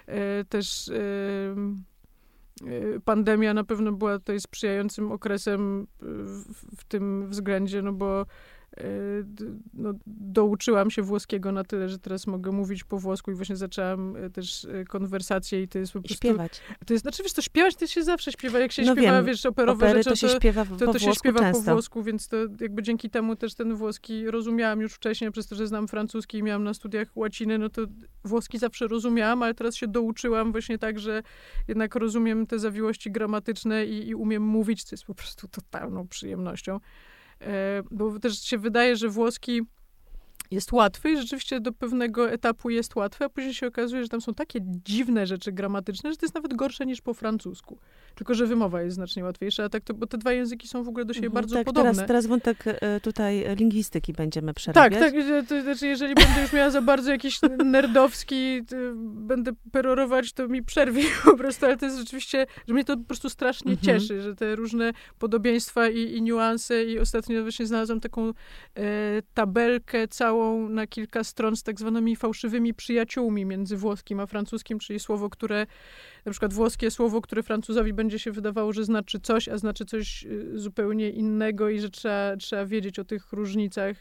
e, też... E, pandemia na pewno była tutaj sprzyjającym okresem w, w tym względzie, no bo Y, no, douczyłam się włoskiego na tyle, że teraz mogę mówić po włosku i właśnie zaczęłam y, też y, konwersację i to jest po prostu... śpiewać. To jest, znaczy wiesz, to śpiewać to się zawsze śpiewa. Jak się no śpiewa, wiem, wiesz, operowe rzeczy, to, to, się śpiewa to, to, to się śpiewa często. po włosku, więc to jakby dzięki temu też ten włoski rozumiałam już wcześniej, przez to, że znam francuski i miałam na studiach łaciny, no to włoski zawsze rozumiałam, ale teraz się douczyłam właśnie tak, że jednak rozumiem te zawiłości gramatyczne i, i umiem mówić, co jest po prostu totalną przyjemnością. E, bo też się wydaje, że włoski jest łatwy i rzeczywiście do pewnego etapu jest łatwy, a później się okazuje, że tam są takie dziwne rzeczy gramatyczne, że to jest nawet gorsze niż po francusku. Tylko, że wymowa jest znacznie łatwiejsza, a tak to, bo te dwa języki są w ogóle do siebie mhm, bardzo tak, podobne. Teraz, teraz wątek e, tutaj lingwistyki będziemy przerabiać. Tak, tak, to znaczy jeżeli będę już miała za bardzo jakiś nerdowski, będę perorować, to mi przerwie [LAUGHS] po prostu, ale to jest rzeczywiście, że mnie to po prostu strasznie mhm. cieszy, że te różne podobieństwa i, i niuanse i ostatnio właśnie znalazłam taką e, tabelkę całą na kilka stron z tak zwanymi fałszywymi przyjaciółmi między włoskim a francuskim, czyli słowo, które na przykład włoskie słowo, które Francuzowi będzie się wydawało, że znaczy coś, a znaczy coś y, zupełnie innego i że trzeba, trzeba wiedzieć o tych różnicach.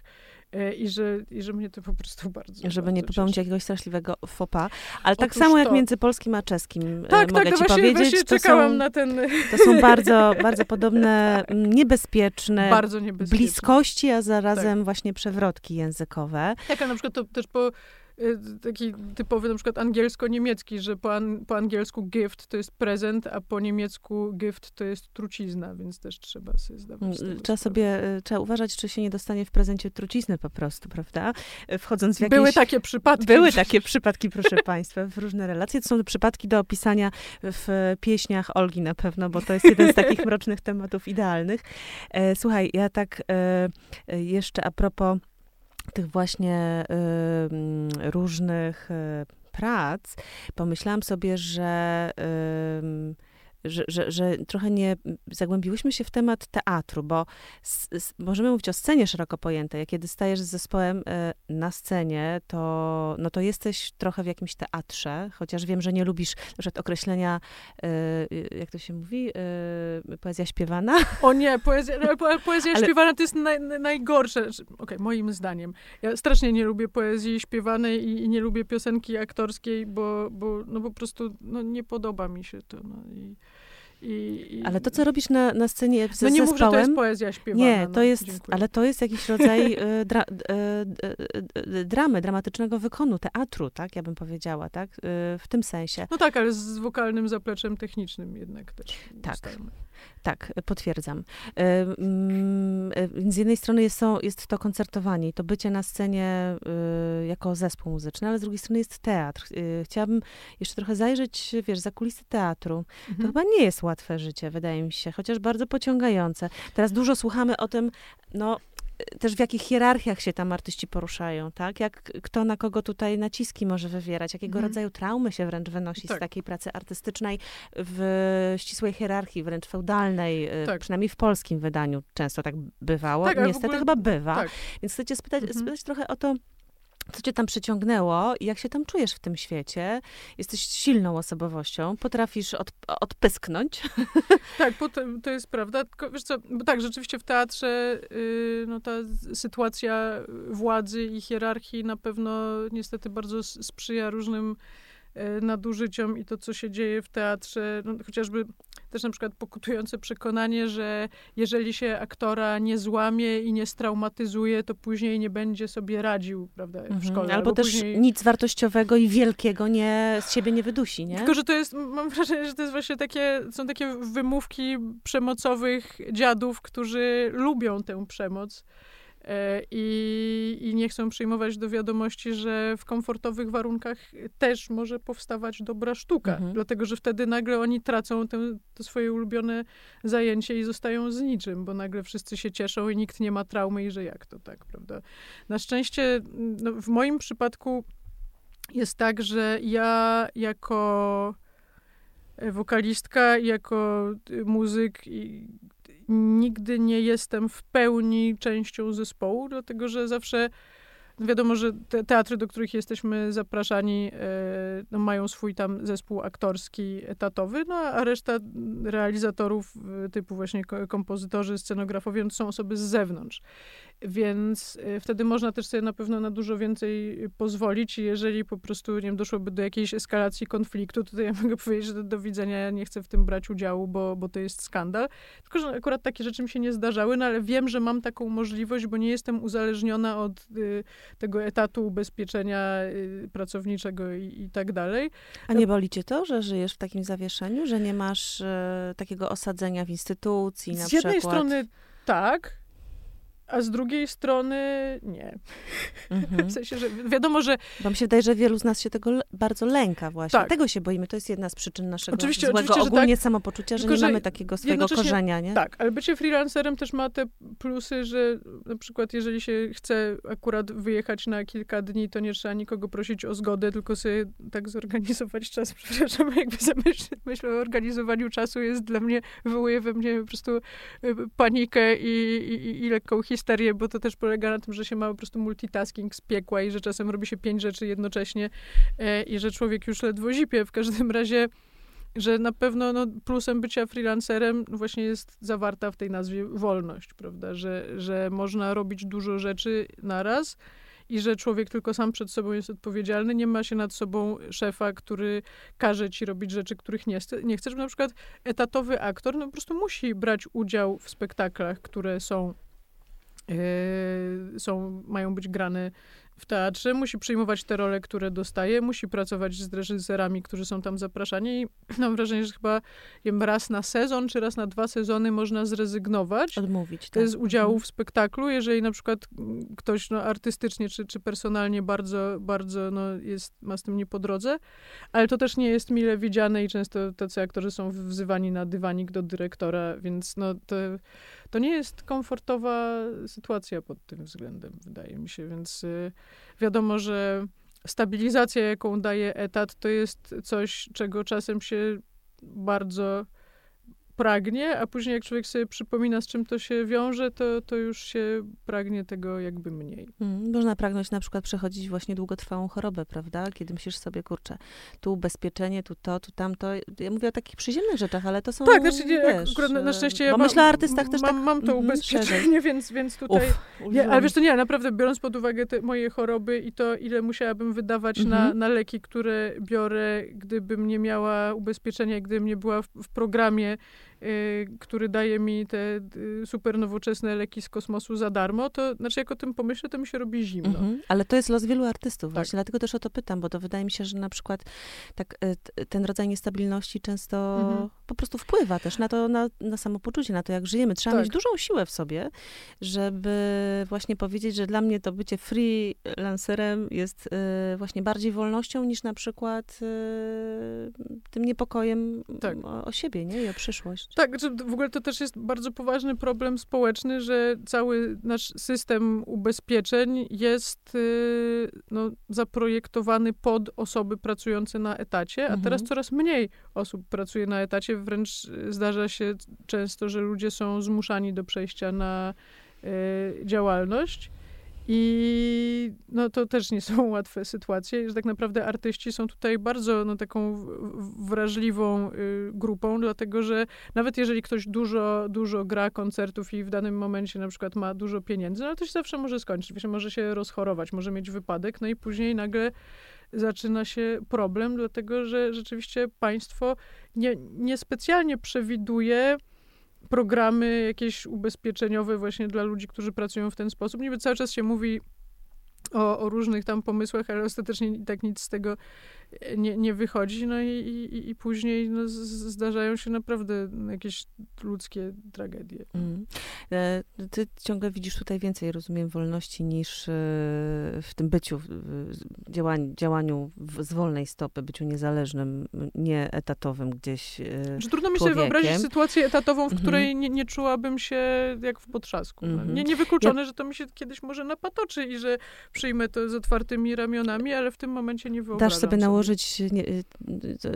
E, I że, I że mnie to po prostu bardzo. Żeby bardzo nie popełnić cieszy. jakiegoś straszliwego fopa. Ale tak samo jak między polskim a czeskim. Tak, tak mogę tak, ci właśnie, powiedzieć. Właśnie czekałam są, na ten. To są bardzo, bardzo podobne, niebezpieczne, [LAUGHS] bardzo niebezpieczne. bliskości, a zarazem tak. właśnie przewrotki językowe. Tak, a na przykład to też po taki typowy na przykład angielsko-niemiecki, że po, an, po angielsku gift to jest prezent, a po niemiecku gift to jest trucizna, więc też trzeba sobie zdawać Trzeba sprawę. sobie, y, trzeba uważać, czy się nie dostanie w prezencie trucizny po prostu, prawda? Wchodząc w jakieś... Były takie przypadki. Były takie przypadki, proszę [LAUGHS] państwa, w różne relacje. To są przypadki do opisania w pieśniach Olgi na pewno, bo to jest jeden z takich [LAUGHS] mrocznych tematów idealnych. E, słuchaj, ja tak e, jeszcze a propos tych właśnie y, różnych y, prac, pomyślałam sobie, że y, że, że, że trochę nie zagłębiłyśmy się w temat teatru, bo s, s, możemy mówić o scenie szeroko pojętej. Kiedy stajesz z zespołem y, na scenie, to, no to jesteś trochę w jakimś teatrze, chociaż wiem, że nie lubisz na określenia, y, jak to się mówi, y, poezja śpiewana. O nie, poezja, no, po, poezja [LAUGHS] Ale... śpiewana to jest naj, najgorsze. Okej, okay, moim zdaniem. Ja strasznie nie lubię poezji śpiewanej i, i, nie lubię piosenki aktorskiej, bo, bo no po prostu no, nie podoba mi się to. No, i... I, i... Ale to, co robisz na, na scenie z No nie mów, to jest poezja śpiewana. Nie, to no, jest, ale to jest jakiś rodzaj y, [LAUGHS] dra, y, y, dramy, dramatycznego wykonu, teatru, tak, ja bym powiedziała, tak, w tym sensie. No tak, ale z wokalnym zapleczem technicznym jednak też. Tak. Tak, potwierdzam. E, mm, e, z jednej strony jest, są, jest to koncertowanie i to bycie na scenie jako zespół muzyczny, ale z drugiej strony jest teatr. Chciałabym jeszcze trochę zajrzeć, wiesz, za kulisy teatru. To Mhm. chyba nie jest łatwe życie, wydaje mi się, chociaż bardzo pociągające. Teraz dużo słuchamy o tym, no, też w jakich hierarchiach się tam artyści poruszają, tak? Jak kto na kogo tutaj naciski może wywierać, jakiego Mhm. rodzaju traumy się wręcz wynosi z Tak. takiej pracy artystycznej w ścisłej hierarchii, wręcz feudalnej, y, Tak. przynajmniej w polskim wydaniu często tak bywało. Tak, Niestety ogóle- chyba bywa. tak. Więc chcę cię spytać, Mhm. spytać trochę o to, co cię tam przyciągnęło i jak się tam czujesz w tym świecie? Jesteś silną osobowością, potrafisz od, odpysknąć. [LAUGHS] Tak, to, jest prawda. Tylko, wiesz co, bo tak, rzeczywiście w teatrze y, no, ta sytuacja władzy i hierarchii na pewno niestety bardzo sprzyja różnym nadużyciom i to, co się dzieje w teatrze, no, chociażby też na przykład pokutujące przekonanie, że jeżeli się aktora nie złamie i nie straumatyzuje, to później nie będzie sobie radził, prawda, w Mhm. szkole. Albo też później... nic wartościowego i wielkiego nie, z siebie nie wydusi, nie? Tylko, że to jest, mam wrażenie, że to jest właśnie takie, są takie wymówki przemocowych dziadów, którzy lubią tę przemoc i, i nie chcą przyjmować do wiadomości, że w komfortowych warunkach też może powstawać dobra sztuka. Mhm. Dlatego, że wtedy nagle oni tracą tę, to swoje ulubione zajęcie i zostają z niczym, bo nagle wszyscy się cieszą i nikt nie ma traumy i że jak to tak, prawda? Na szczęście no, w moim przypadku jest tak, że ja jako e, wokalistka, jako y, muzyk i nigdy nie jestem w pełni częścią zespołu, dlatego że zawsze wiadomo, że te teatry, do których jesteśmy zapraszani, e, no, mają swój tam zespół aktorski etatowy, no a reszta realizatorów e, typu właśnie ko- kompozytorzy, scenografowie, no, to są osoby z zewnątrz. Więc e, wtedy można też sobie na pewno na dużo więcej pozwolić i jeżeli po prostu, nie wiem, doszłoby do jakiejś eskalacji konfliktu, to, ja [LAUGHS] mogę powiedzieć, że do, do widzenia, ja nie chcę w tym brać udziału, bo, bo to jest skandal. Tylko, że akurat takie rzeczy mi się nie zdarzały, no ale wiem, że mam taką możliwość, bo nie jestem uzależniona od y, tego etatu ubezpieczenia y, pracowniczego i, i tak dalej. A nie boli cię to, że żyjesz w takim zawieszeniu, że nie masz e, takiego osadzenia w instytucji na Z jednej przykład? strony tak, a z drugiej strony nie. Mhm. W sensie, że wiadomo, że mi się wydaje, że wielu z nas się tego bardzo lęka właśnie. Tak. Tego się boimy. To jest jedna z przyczyn naszego Oczywiście, złego oczywiście, że ogólnie samopoczucia, że Tylko, nie że mamy takiego swojego korzenia, nie? Tak, ale bycie freelancerem też ma te plusy, że na przykład jeżeli się chce akurat wyjechać na kilka dni, to nie trzeba nikogo prosić o zgodę, tylko sobie tak zorganizować czas. [LAUGHS] Przepraszam, jakby zamyśl, myśl o organizowaniu czasu jest dla mnie, wywołuje we mnie po prostu y, panikę i, i, i lekką histerię, bo to też polega na tym, że się ma po prostu multitasking z piekła i że czasem robi się pięć rzeczy jednocześnie e, i że człowiek już ledwo zipie. W każdym razie że na pewno no, plusem bycia freelancerem właśnie jest zawarta w tej nazwie wolność, prawda? Że, że można robić dużo rzeczy naraz i że człowiek tylko sam przed sobą jest odpowiedzialny, nie ma się nad sobą szefa, który każe ci robić rzeczy, których nie, chce, nie chcesz. Na przykład etatowy aktor no, po prostu musi brać udział w spektaklach, które są, są mają być grane w teatrze, musi przyjmować te role, które dostaje, musi pracować z reżyserami, którzy są tam zapraszani i [CLEARS THROAT] mam wrażenie, że chyba wiem, raz na sezon, czy raz na dwa sezony można zrezygnować Odmówić. to tak. jest udziału Mhm. w spektaklu, jeżeli na przykład mm, ktoś no, artystycznie czy, czy personalnie bardzo, bardzo no, jest, ma z tym nie po drodze, ale to też nie jest mile widziane i często tacy aktorzy są wzywani na dywanik do dyrektora, więc no, to, to nie jest komfortowa sytuacja pod tym względem, wydaje mi się, więc y, wiadomo, że stabilizacja, jaką daje etat, to jest coś, czego czasem się bardzo pragnie, a później jak człowiek sobie przypomina, z czym to się wiąże, to, to już się pragnie tego jakby mniej. Mm, Można pragnąć na przykład przechodzić właśnie długotrwałą chorobę, prawda? Kiedy myślisz sobie, kurczę, tu ubezpieczenie, tu to, tu tamto. Ja mówię o takich przyziemnych rzeczach, ale to są, tak, znaczy nie, wiesz, akurat na, na e, szczęście ja Bo mam, myślę o artystach też mam, tak mam to mhm, ubezpieczenie, [LAUGHS] więc, więc tutaj... Uf, Nie, ale wiesz, to nie, naprawdę biorąc pod uwagę te moje choroby i to, ile musiałabym wydawać na, Mhm. na leki, które biorę, gdybym nie miała ubezpieczenia, gdybym nie była w, w programie, który daje mi te y, super nowoczesne leki z kosmosu za darmo, to znaczy jak o tym pomyślę, to mi się robi zimno. Mhm. Ale to jest los wielu artystów Tak. właśnie, dlatego też o to pytam, bo to wydaje mi się, że na przykład tak, t- ten rodzaj niestabilności często Mhm. Po prostu wpływa też na to, na, na samopoczucie, na to, jak żyjemy. Trzeba Tak. mieć dużą siłę w sobie, żeby właśnie powiedzieć, że dla mnie to bycie freelancerem jest y, właśnie bardziej wolnością niż na przykład y, tym niepokojem Tak. o, o siebie, nie? I o przyszłość. Tak, że w ogóle to też jest bardzo poważny problem społeczny, że cały nasz system ubezpieczeń jest y, no, zaprojektowany pod osoby pracujące na etacie, a Mhm. teraz coraz mniej osób pracuje na etacie. Wręcz zdarza się często, że ludzie są zmuszani do przejścia na y, działalność. I no, to też nie są [LAUGHS] łatwe sytuacje, że tak naprawdę artyści są tutaj bardzo no, taką wrażliwą y, grupą, dlatego że nawet jeżeli ktoś dużo, dużo gra koncertów i w danym momencie na przykład ma dużo pieniędzy, no to się zawsze może skończyć, może się rozchorować, może mieć wypadek, no i później nagle zaczyna się problem, dlatego że rzeczywiście państwo nie, niespecjalnie przewiduje programy jakieś ubezpieczeniowe właśnie dla ludzi, którzy pracują w ten sposób. Niby cały czas się mówi o, o różnych tam pomysłach, ale ostatecznie i tak nic z tego nie, nie wychodzi, no i, i, i później no, zdarzają się naprawdę jakieś ludzkie tragedie. Mm. E, Ty ciągle widzisz tutaj więcej, rozumiem, wolności niż e, w tym byciu, w- działaniu, działaniu z wolnej stopy, byciu niezależnym, nie etatowym gdzieś. Że trudno mi sobie wyobrazić sytuację etatową, w Mhm. której nie, nie czułabym się jak w potrzasku. No, Mhm. nie, niewykluczone, że to mi się kiedyś może napatoczy i że przyjmę to z otwartymi ramionami, ale w tym momencie nie wyobrażam Dasz sobie nałożyć nie, y,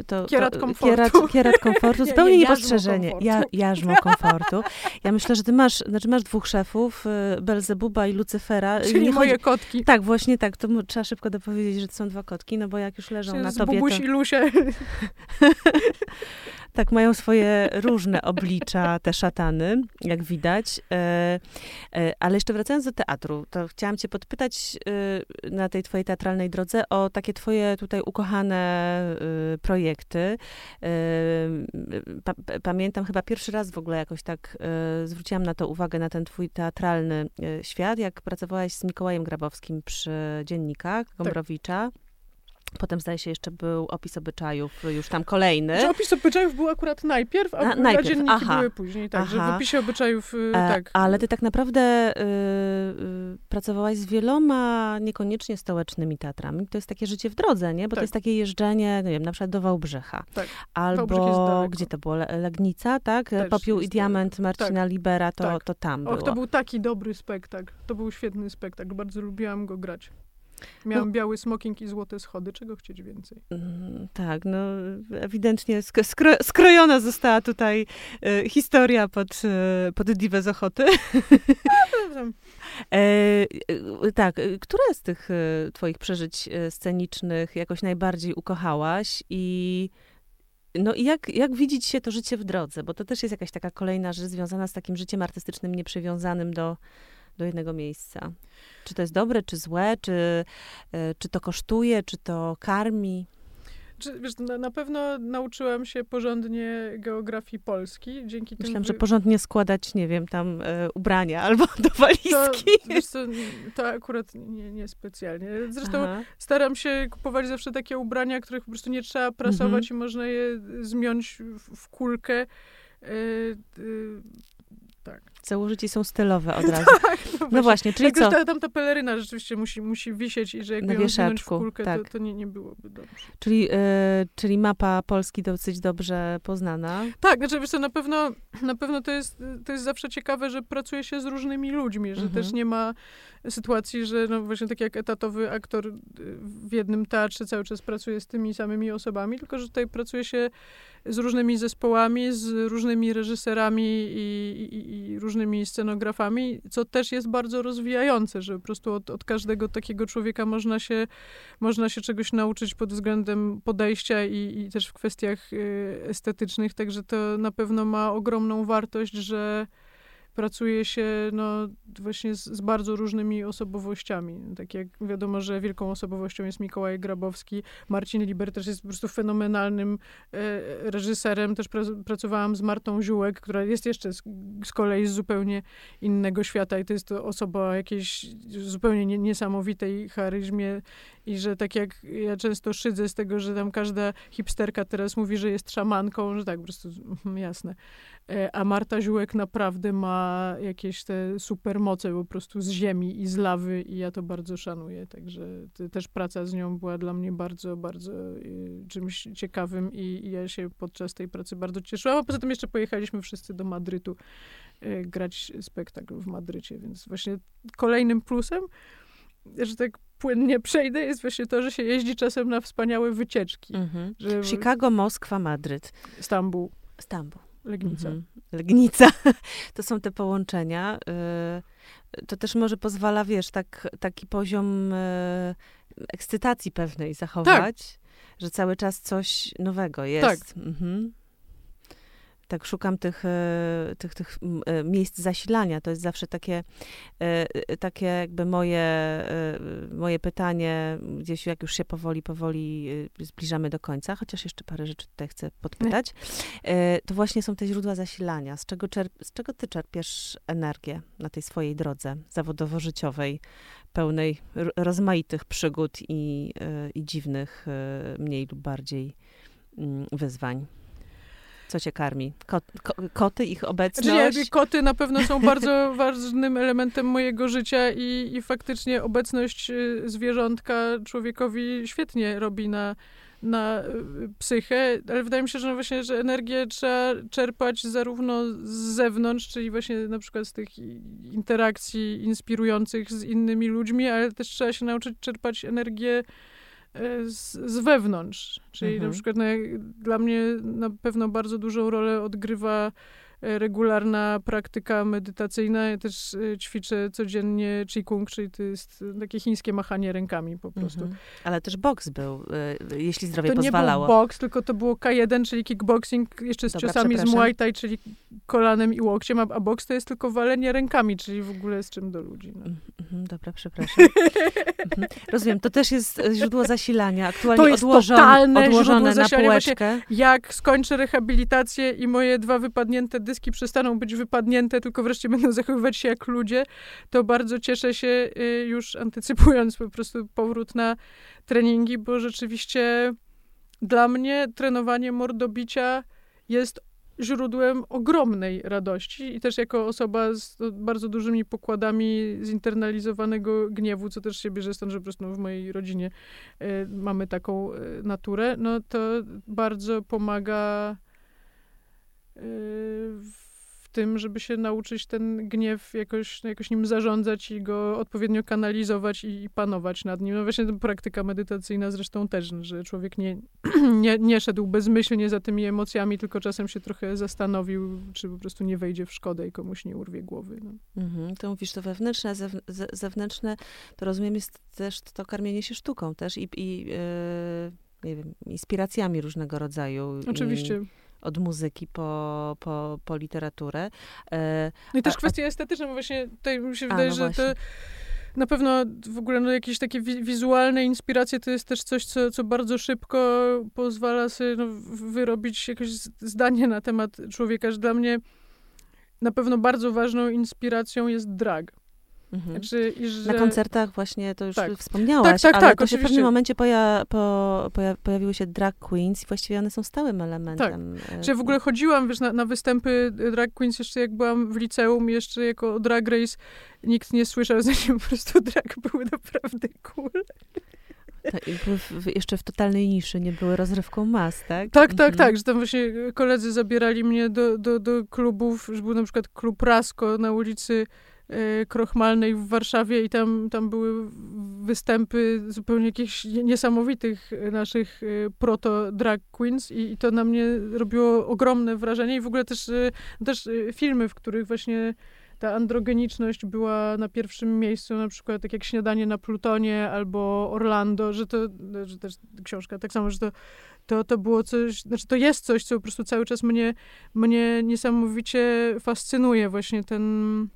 to, Kierat komfortu. Kierat, kierat komfortu, [LAUGHS] Nie, zupełnie nie, niepostrzeżenie. jarzmo Ja, jarzmo komfortu. Ja myślę, że ty masz, znaczy masz dwóch szefów, y, Belzebuba i Lucyfera. Czyli Nie moje chodzi- kotki. Tak, właśnie tak. To trzeba szybko dopowiedzieć, że to są dwa kotki, no bo jak już leżą na z tobie, to i Lusie. [LAUGHS] tak mają swoje różne oblicza, te szatany, jak widać. E, e, ale jeszcze wracając do teatru, to chciałam cię podpytać e, na tej twojej teatralnej drodze o takie twoje tutaj ukochane projekty. Pa, pa- pamiętam chyba pierwszy raz w ogóle jakoś tak zwróciłam na to uwagę, na ten twój teatralny świat, jak pracowałaś z Mikołajem Grabowskim przy dziennikach Gombrowicza. Potem zdaje się jeszcze był opis obyczajów, już tam kolejny. Że opis obyczajów był akurat najpierw, a, A, najpierw, dzienniki aha. były później. Tak, że w Aha. opisie obyczajów, y, E, tak. Ale ty tak naprawdę y, y, pracowałaś z wieloma niekoniecznie stołecznymi teatrami. To jest takie życie w drodze, nie? Bo to Tak. jest takie jeżdżenie, nie wiem, na przykład do Wałbrzycha. Tak. Albo, gdzie to było? Le- Legnica, tak? Też Popiół i diament Marcina Libera, to, Tak. to tam było. Och, to był taki dobry spektakl. To był świetny spektakl. Bardzo lubiłam go grać. Miałam No. biały smoking i złote schody. Czego chcieć więcej? Mm, Tak, no ewidentnie sk- skro, skrojona została tutaj y, historia pod, y, pod Diwę z Ochoty. [LAUGHS] E, e, tak, e, które z tych e, twoich przeżyć e, scenicznych jakoś najbardziej ukochałaś i no i jak, jak widzieć się to życie w drodze? Bo to też jest jakaś taka kolejna rzecz związana z takim życiem artystycznym nieprzywiązanym do, do jednego miejsca. Czy to jest dobre, czy złe, czy, e, czy to kosztuje, czy to karmi? Wiesz, na, na pewno nauczyłam się porządnie geografii Polski. Dzięki Myślałam, że porządnie składać, nie wiem, tam e, ubrania [LAUGHS] albo do to, walizki. wiesz co, to akurat nie, nie specjalnie. Zresztą Aha. staram się kupować zawsze takie ubrania, których po prostu nie trzeba prasować Mhm. i można je zmiąć w, w kulkę. E, e, tak. Założyć i są stylowe od [LAUGHS] razu. No No właśnie, czyli co? ta, tam ta peleryna rzeczywiście musi, musi wisieć i że jakby Na ją w kulkę, tak. to, to nie, nie byłoby dobrze. Czyli, e, czyli mapa Polski dosyć dobrze poznana. Tak, znaczy wiesz co, na pewno, na pewno to, jest, to jest zawsze ciekawe, że pracuje się z różnymi ludźmi, że Mhm. też nie ma sytuacji, że no właśnie tak jak etatowy aktor y, w jednym teatrze cały czas pracuje z tymi samymi osobami, tylko że tutaj pracuje się z różnymi zespołami, z różnymi reżyserami i, i, i różnymi scenografami, co też jest bardzo rozwijające, że po prostu od, od każdego takiego człowieka można się, można się czegoś nauczyć pod względem podejścia i, i też w kwestiach y, estetycznych, także to na pewno ma ogromną wartość, że pracuje się no, właśnie z, z, bardzo różnymi osobowościami. Tak jak wiadomo, że wielką osobowością jest Mikołaj Grabowski. Marcin Liber też jest po prostu fenomenalnym e, reżyserem. Też pra, pracowałam z Martą Ziółek, która jest jeszcze z, z, kolei z zupełnie innego świata i to jest to osoba o jakiejś zupełnie nie, niesamowitej charyzmie i że tak jak ja często szydzę z tego, że tam każda hipsterka teraz mówi, że jest szamanką, że tak, po prostu mhm, jasne. E, a Marta Ziółek naprawdę ma jakieś te supermoce po prostu z ziemi i z lawy i ja to bardzo szanuję. Także też praca z nią była dla mnie bardzo, bardzo y, czymś ciekawym i, i ja się podczas tej pracy bardzo cieszyłam. A poza tym jeszcze pojechaliśmy wszyscy do Madrytu y, grać spektakl w Madrycie, więc właśnie kolejnym plusem, że tak płynnie przejdę, jest właśnie to, że się jeździ czasem na wspaniałe wycieczki. Mhm. Że... Chicago, Moskwa, Madryt. Stambuł. Stambuł. Legnica. Mhm. Legnica. [LAUGHS] To są te połączenia. Y, to też może pozwala, wiesz, tak, taki poziom y, ekscytacji pewnej zachować, tak. że cały czas coś nowego jest. Tak. Mhm tak szukam tych, e, tych, tych e, miejsc zasilania. To jest zawsze takie, e, takie jakby moje, moje pytanie, gdzieś jak już się powoli, powoli zbliżamy do końca, chociaż jeszcze parę rzeczy tutaj chcę podpytać. To właśnie są te źródła zasilania. Z czego, czerp, z czego ty czerpiesz energię na tej swojej drodze zawodowo-życiowej, pełnej rozmaitych przygód i, i dziwnych, mniej lub bardziej mm, wyzwań? Co cię karmi? Kot, ko, koty, ich obecność? Znaczy, koty na pewno są [LAUGHS] bardzo ważnym elementem mojego życia i, i faktycznie obecność y, zwierzątka człowiekowi świetnie robi na, na y, psychę, ale wydaje mi się, że no właśnie, że energię trzeba czerpać zarówno z zewnątrz, czyli właśnie na przykład z tych interakcji inspirujących z innymi ludźmi, ale też trzeba się nauczyć czerpać energię z, z wewnątrz. Czyli mhm. na przykład no, dla mnie na pewno bardzo dużą rolę odgrywa E, regularna praktyka medytacyjna. Ja też e, ćwiczę codziennie Qigong, czyli to jest takie chińskie machanie rękami po prostu. Mhm. Ale też boks był, e, jeśli zdrowie to pozwalało. To nie był boks, tylko to było K1, czyli kickboxing, jeszcze z Dobra, ciosami z Muay Thai, czyli kolanem i łokciem, a, a boks to jest tylko walenie rękami, czyli w ogóle z czym do ludzi. No. Mhm, dobra, przepraszam. mhm. Rozumiem, to też jest źródło zasilania, aktualnie to jest odłożone, odłożone na półeczkę. jak skończę rehabilitację i moje dwa wypadnięte dyski przestaną być wypadnięte, tylko wreszcie będą zachowywać się jak ludzie, to bardzo cieszę się y, już antycypując po prostu powrót na treningi, bo rzeczywiście dla mnie trenowanie mordobicia jest źródłem ogromnej radości i też jako osoba z bardzo dużymi pokładami zinternalizowanego gniewu, co też się bierze stąd, że po prostu w mojej rodzinie y, mamy taką y, naturę, no to bardzo pomaga tym, żeby się nauczyć ten gniew jakoś, jakoś nim zarządzać i go odpowiednio kanalizować i, i panować nad nim. No właśnie ta praktyka medytacyjna zresztą też, że człowiek nie, [CLEARS THROAT] nie, nie szedł bezmyślnie za tymi emocjami, tylko czasem się trochę zastanowił, czy po prostu nie wejdzie w szkodę i komuś nie urwie głowy. No. Mhm, to mówisz, to wewnętrzne, a zewnętrzne, to rozumiem jest też to karmienie się sztuką też i, i yy, nie wiem, inspiracjami różnego rodzaju. Oczywiście. I od muzyki po, po, po literaturę. E, no i też a, kwestia estetyczna, bo właśnie tutaj mi się wydaje, no że to na pewno w ogóle no, jakieś takie wi wizualne inspiracje to jest też coś, co, co bardzo szybko pozwala sobie no, wyrobić jakieś zdanie na temat człowieka, że dla mnie na pewno bardzo ważną inspiracją jest drag. Mhm. Znaczy, że... Na koncertach właśnie to już tak. wspomniałaś, tak, tak, ale tak, to się w pewnym momencie poja, po, poja, pojawiły się drag queens i właściwie one są stałym elementem. Tak. Że w ogóle chodziłam wiesz, na, na występy drag queens jeszcze jak byłam w liceum, jeszcze jako drag race nikt nie słyszał, zanim po prostu drag były naprawdę cool. Tak, jeszcze w totalnej niszy nie były rozrywką mas, tak? Tak, tak, mhm. tak, że tam właśnie koledzy zabierali mnie do, do, do klubów, że był na przykład klub Rasko na ulicy krochmalnej w Warszawie i tam, tam były występy zupełnie jakichś niesamowitych naszych y, proto-drag queens i, i, to na mnie robiło ogromne wrażenie i w ogóle też, y, też filmy, w których właśnie ta androgeniczność była na pierwszym miejscu, na przykład tak jak Śniadanie na Plutonie albo Orlando, że to, że też książka, tak samo, że to, to, to było coś, znaczy to jest coś, co po prostu cały czas mnie, mnie niesamowicie fascynuje, właśnie ten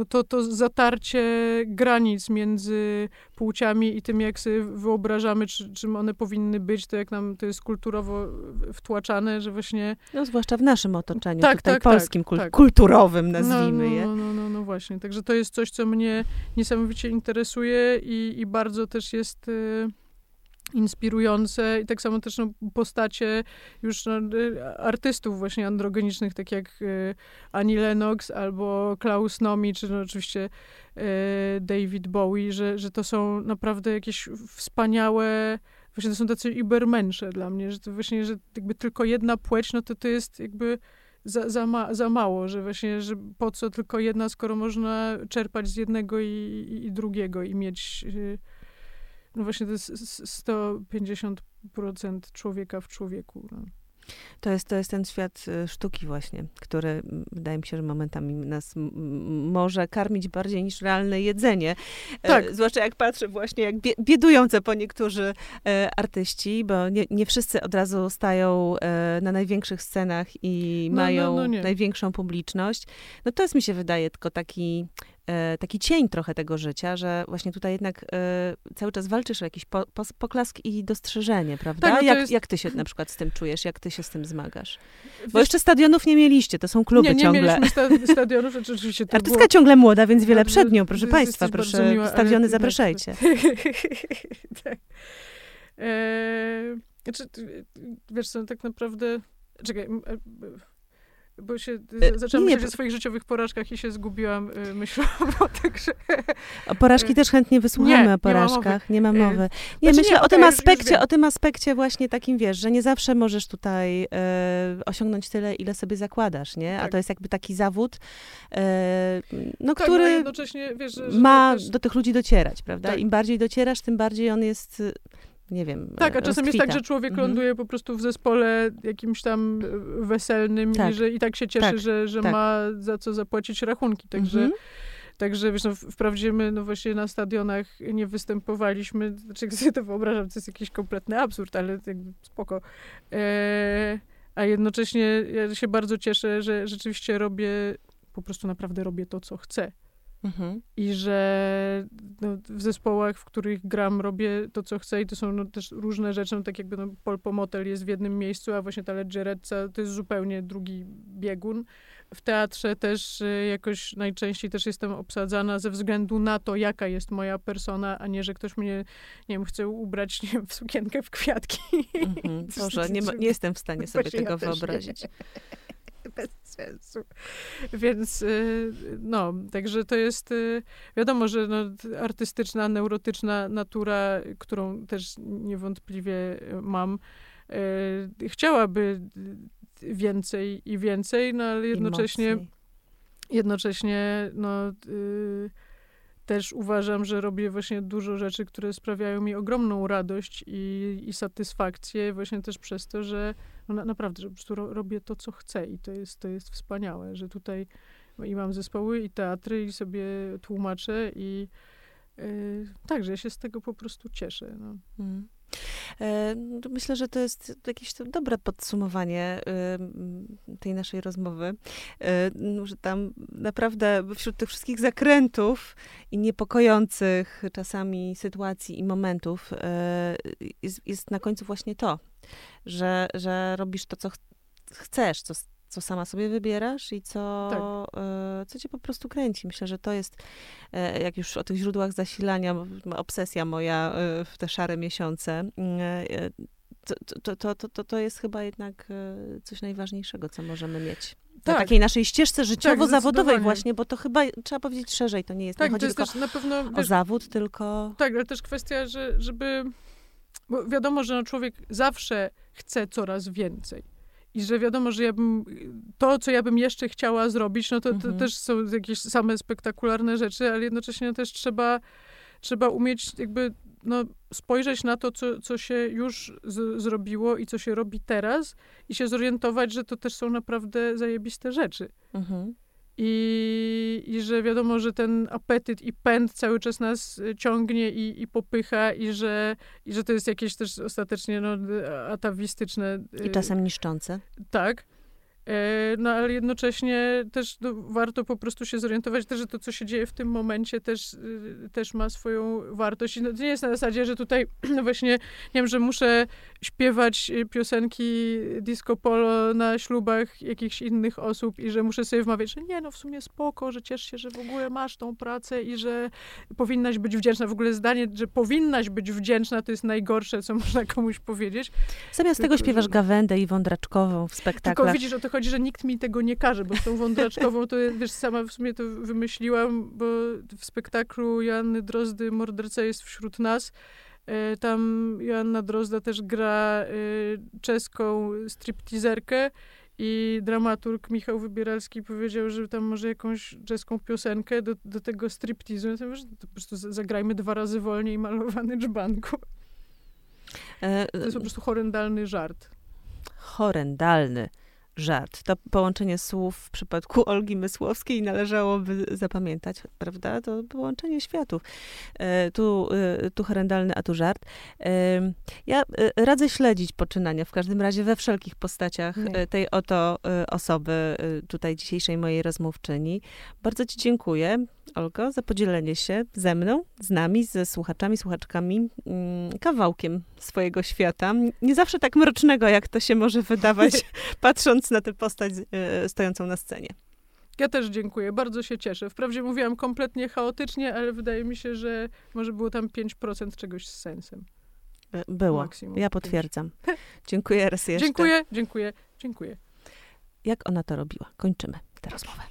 no to, to zatarcie granic między płciami i tym, jak sobie wyobrażamy, czy, czym one powinny być, to jak nam to jest kulturowo wtłaczane, że właśnie... No zwłaszcza w naszym otoczeniu, tak, tutaj tak, polskim, tak, tak. kulturowym No, nazwijmy no, je. No, no, no, no właśnie, także to jest coś, co mnie niesamowicie interesuje i, i bardzo też jest... Y inspirujące i tak samo też no, postacie już no, y, artystów właśnie androgenicznych, tak jak y, Annie Lennox albo Klaus Nomi, czy no, oczywiście y, David Bowie, że, że to są naprawdę jakieś wspaniałe właśnie to są tacy ibermensze dla mnie, że to właśnie, że jakby tylko jedna płeć, no to to jest jakby za, za, ma, za mało, że właśnie, że po co tylko jedna, skoro można czerpać z jednego i, i, drugiego i mieć y, no właśnie to jest 150% człowieka w człowieku. No. To jest, to jest ten świat y, sztuki właśnie, który wydaje mi się, że momentami nas może karmić bardziej niż realne jedzenie. Tak. E, zwłaszcza jak patrzę właśnie, jak bie, biedujące po niektórzy e, artyści, bo nie, nie wszyscy od razu stają e, na największych scenach i No, no, mają no nie. największą publiczność. No to jest mi się wydaje tylko taki e, taki cień trochę tego życia, że właśnie tutaj jednak e, cały czas walczysz o jakiś po, po, poklask i dostrzeżenie, prawda? Tak, no jak, jest- jak ty się na przykład z tym czujesz? Jak ty się z tym zmagasz? Bo Wiesz, jeszcze stadionów nie mieliście, to są kluby nie, nie ciągle. mieliśmy sta- stadionów, oczywiście to Artystka było... ciągle młoda, więc wiele Bardzo- przed nią, proszę państwa, proszę, miła, stadiony zapraszajcie. [LAUGHS] tak. Eee, znaczy, wiesz co, tak naprawdę... Czekaj, e, bo się E, zaczęłam nie, myśleć o swoich życiowych porażkach i się zgubiłam e, myślowo, [LAUGHS] także... O porażki E, też chętnie wysłuchamy nie, o nie ma porażkach, nie ma mowy. Nie, znaczy myślę nie, o tym już- aspekcie, o tym aspekcie właśnie takim, wiesz, że nie zawsze możesz tutaj e, osiągnąć tyle, ile sobie zakładasz, nie? A Tak. to jest jakby taki zawód, e, no, Tak, no, który jednocześnie, wiesz, że, ma też, do tych ludzi docierać, prawda? Tak. Im bardziej docierasz, tym bardziej on jest, y, nie wiem, Tak, a e, czasem jest rozkwita. tak, że człowiek Mhm. ląduje po prostu w zespole jakimś tam weselnym Tak. i że i tak się cieszy, Tak, że, że tak. ma za co zapłacić rachunki. Także, Mhm. także wiesz, no, wprawdzie my no właśnie na stadionach nie występowaliśmy, znaczy jak sobie to wyobrażam, to jest jakiś kompletny absurd, ale jakby spoko. E, a jednocześnie ja się bardzo cieszę, że rzeczywiście robię, po prostu naprawdę robię to, co chcę. Mhm. I że no, w zespołach, w których gram, robię to, co chcę i to są no, też różne rzeczy, no, tak jakby no, Pol Pomotel jest w jednym miejscu, a właśnie ta Ledgeretca to jest zupełnie drugi biegun. W teatrze też y, jakoś najczęściej też jestem obsadzana ze względu na to, jaka jest moja persona, a nie, że ktoś mnie, nie wiem, chce ubrać nie wiem, w sukienkę w kwiatki. Mhm. [LAUGHS] Boże, nie, ma, nie jestem w stanie sobie Właśnie ja tego nie. wyobrazić. Bez sensu. Więc y, no, także to jest y, wiadomo, że no, artystyczna, neurotyczna natura, którą też niewątpliwie mam, y, chciałaby więcej i więcej, no ale jednocześnie jednocześnie no, y, też uważam, że robię właśnie dużo rzeczy, które sprawiają mi ogromną radość i, i satysfakcję, właśnie też przez to, że no, na, naprawdę, że po prostu ro, robię to, co chcę i to jest, to jest wspaniałe, że tutaj i mam zespoły i teatry i sobie tłumaczę i y, tak, że ja się z tego po prostu cieszę. No. Mm. E, no Myślę, że to jest jakieś dobre podsumowanie tej naszej rozmowy, E, no, że tam naprawdę wśród tych wszystkich zakrętów i niepokojących czasami sytuacji i momentów e, jest, jest na końcu właśnie to, że, że robisz to, co ch- chcesz, co, co sama sobie wybierasz i co, Tak. e, co cię po prostu kręci. Myślę, że to jest, e, jak już o tych źródłach zasilania, obsesja moja e, w te szare miesiące, e, to, to, to, to, to, jest chyba jednak coś najważniejszego, co możemy mieć. Na Tak. takiej naszej ścieżce życiowo-zawodowej zdecydowanie. właśnie, bo to chyba trzeba powiedzieć szerzej, to nie jest, nie Tak, to chodzi jest tylko na pewno... o wiesz, zawód, tylko... Tak, ale też kwestia, że, żeby. Bo wiadomo, że no człowiek zawsze chce coraz więcej. I że wiadomo, że ja bym, to, co ja bym jeszcze chciała zrobić, no to, to Mhm. też są jakieś same spektakularne rzeczy, ale jednocześnie też trzeba, trzeba umieć jakby no, spojrzeć na to, co, co się już z, zrobiło i co się robi teraz i się zorientować, że to też są naprawdę zajebiste rzeczy. Mhm. I, i że wiadomo, że ten apetyt i pęd cały czas nas ciągnie i, i popycha i że, i że to jest jakieś też ostatecznie no, atawistyczne. I y, czasem niszczące. Tak. E, no ale jednocześnie też no, warto po prostu się zorientować też, że to, co się dzieje w tym momencie też, y, też ma swoją wartość. I no, to nie jest na zasadzie, że tutaj [CLEARS THROAT] no właśnie, nie wiem, że muszę śpiewać y, piosenki disco polo na ślubach jakichś innych osób i że muszę sobie wmawiać, że nie, no w sumie spoko, że ciesz się, że w ogóle masz tą pracę i że powinnaś być wdzięczna. W ogóle zdanie, że powinnaś być wdzięczna, to jest najgorsze, co [LAUGHS] można komuś powiedzieć. Zamiast tego śpiewasz gawędę i wądraczkową w spektaklach. Tylko widzisz, o to chodzi, że nikt mi tego nie każe, bo tą wądraczkową to, wiesz, sama w sumie to wymyśliłam, bo w spektaklu Joanny Drozdy Morderca jest wśród nas. E, tam Joanna Drozda też gra e, czeską stripteaserkę i dramaturg Michał Wybieralski powiedział, że tam może jakąś czeską piosenkę do, do tego stripteasu. Ja to, to po prostu zagrajmy dwa razy wolniej malowany dzbanku. E, to jest po prostu horrendalny żart. Horrendalny żart. To połączenie słów w przypadku [LAUGHS] Olgi Mysłowskiej należałoby zapamiętać, prawda? To połączenie światów. E, tu, e, tu herendalny, a tu żart. E, ja radzę śledzić poczynania, w każdym razie we wszelkich postaciach Nie. tej oto osoby, tutaj dzisiejszej mojej rozmówczyni. Bardzo ci dziękuję. Olgo, za podzielenie się ze mną, z nami, ze słuchaczami, słuchaczkami, mm, kawałkiem swojego świata. Nie zawsze tak mrocznego, jak to się może wydawać, [LAUGHS] patrząc na tę postać e, stojącą na scenie. Ja też dziękuję, bardzo się cieszę. Wprawdzie mówiłam kompletnie chaotycznie, ale wydaje mi się, że może było tam 5% czegoś z sensem. E, było. Maksimum ja potwierdzam. [LAUGHS] Dziękuję raz jeszcze. Dziękuję, dziękuję, dziękuję. Jak ona to robiła? Kończymy tę rozmowę.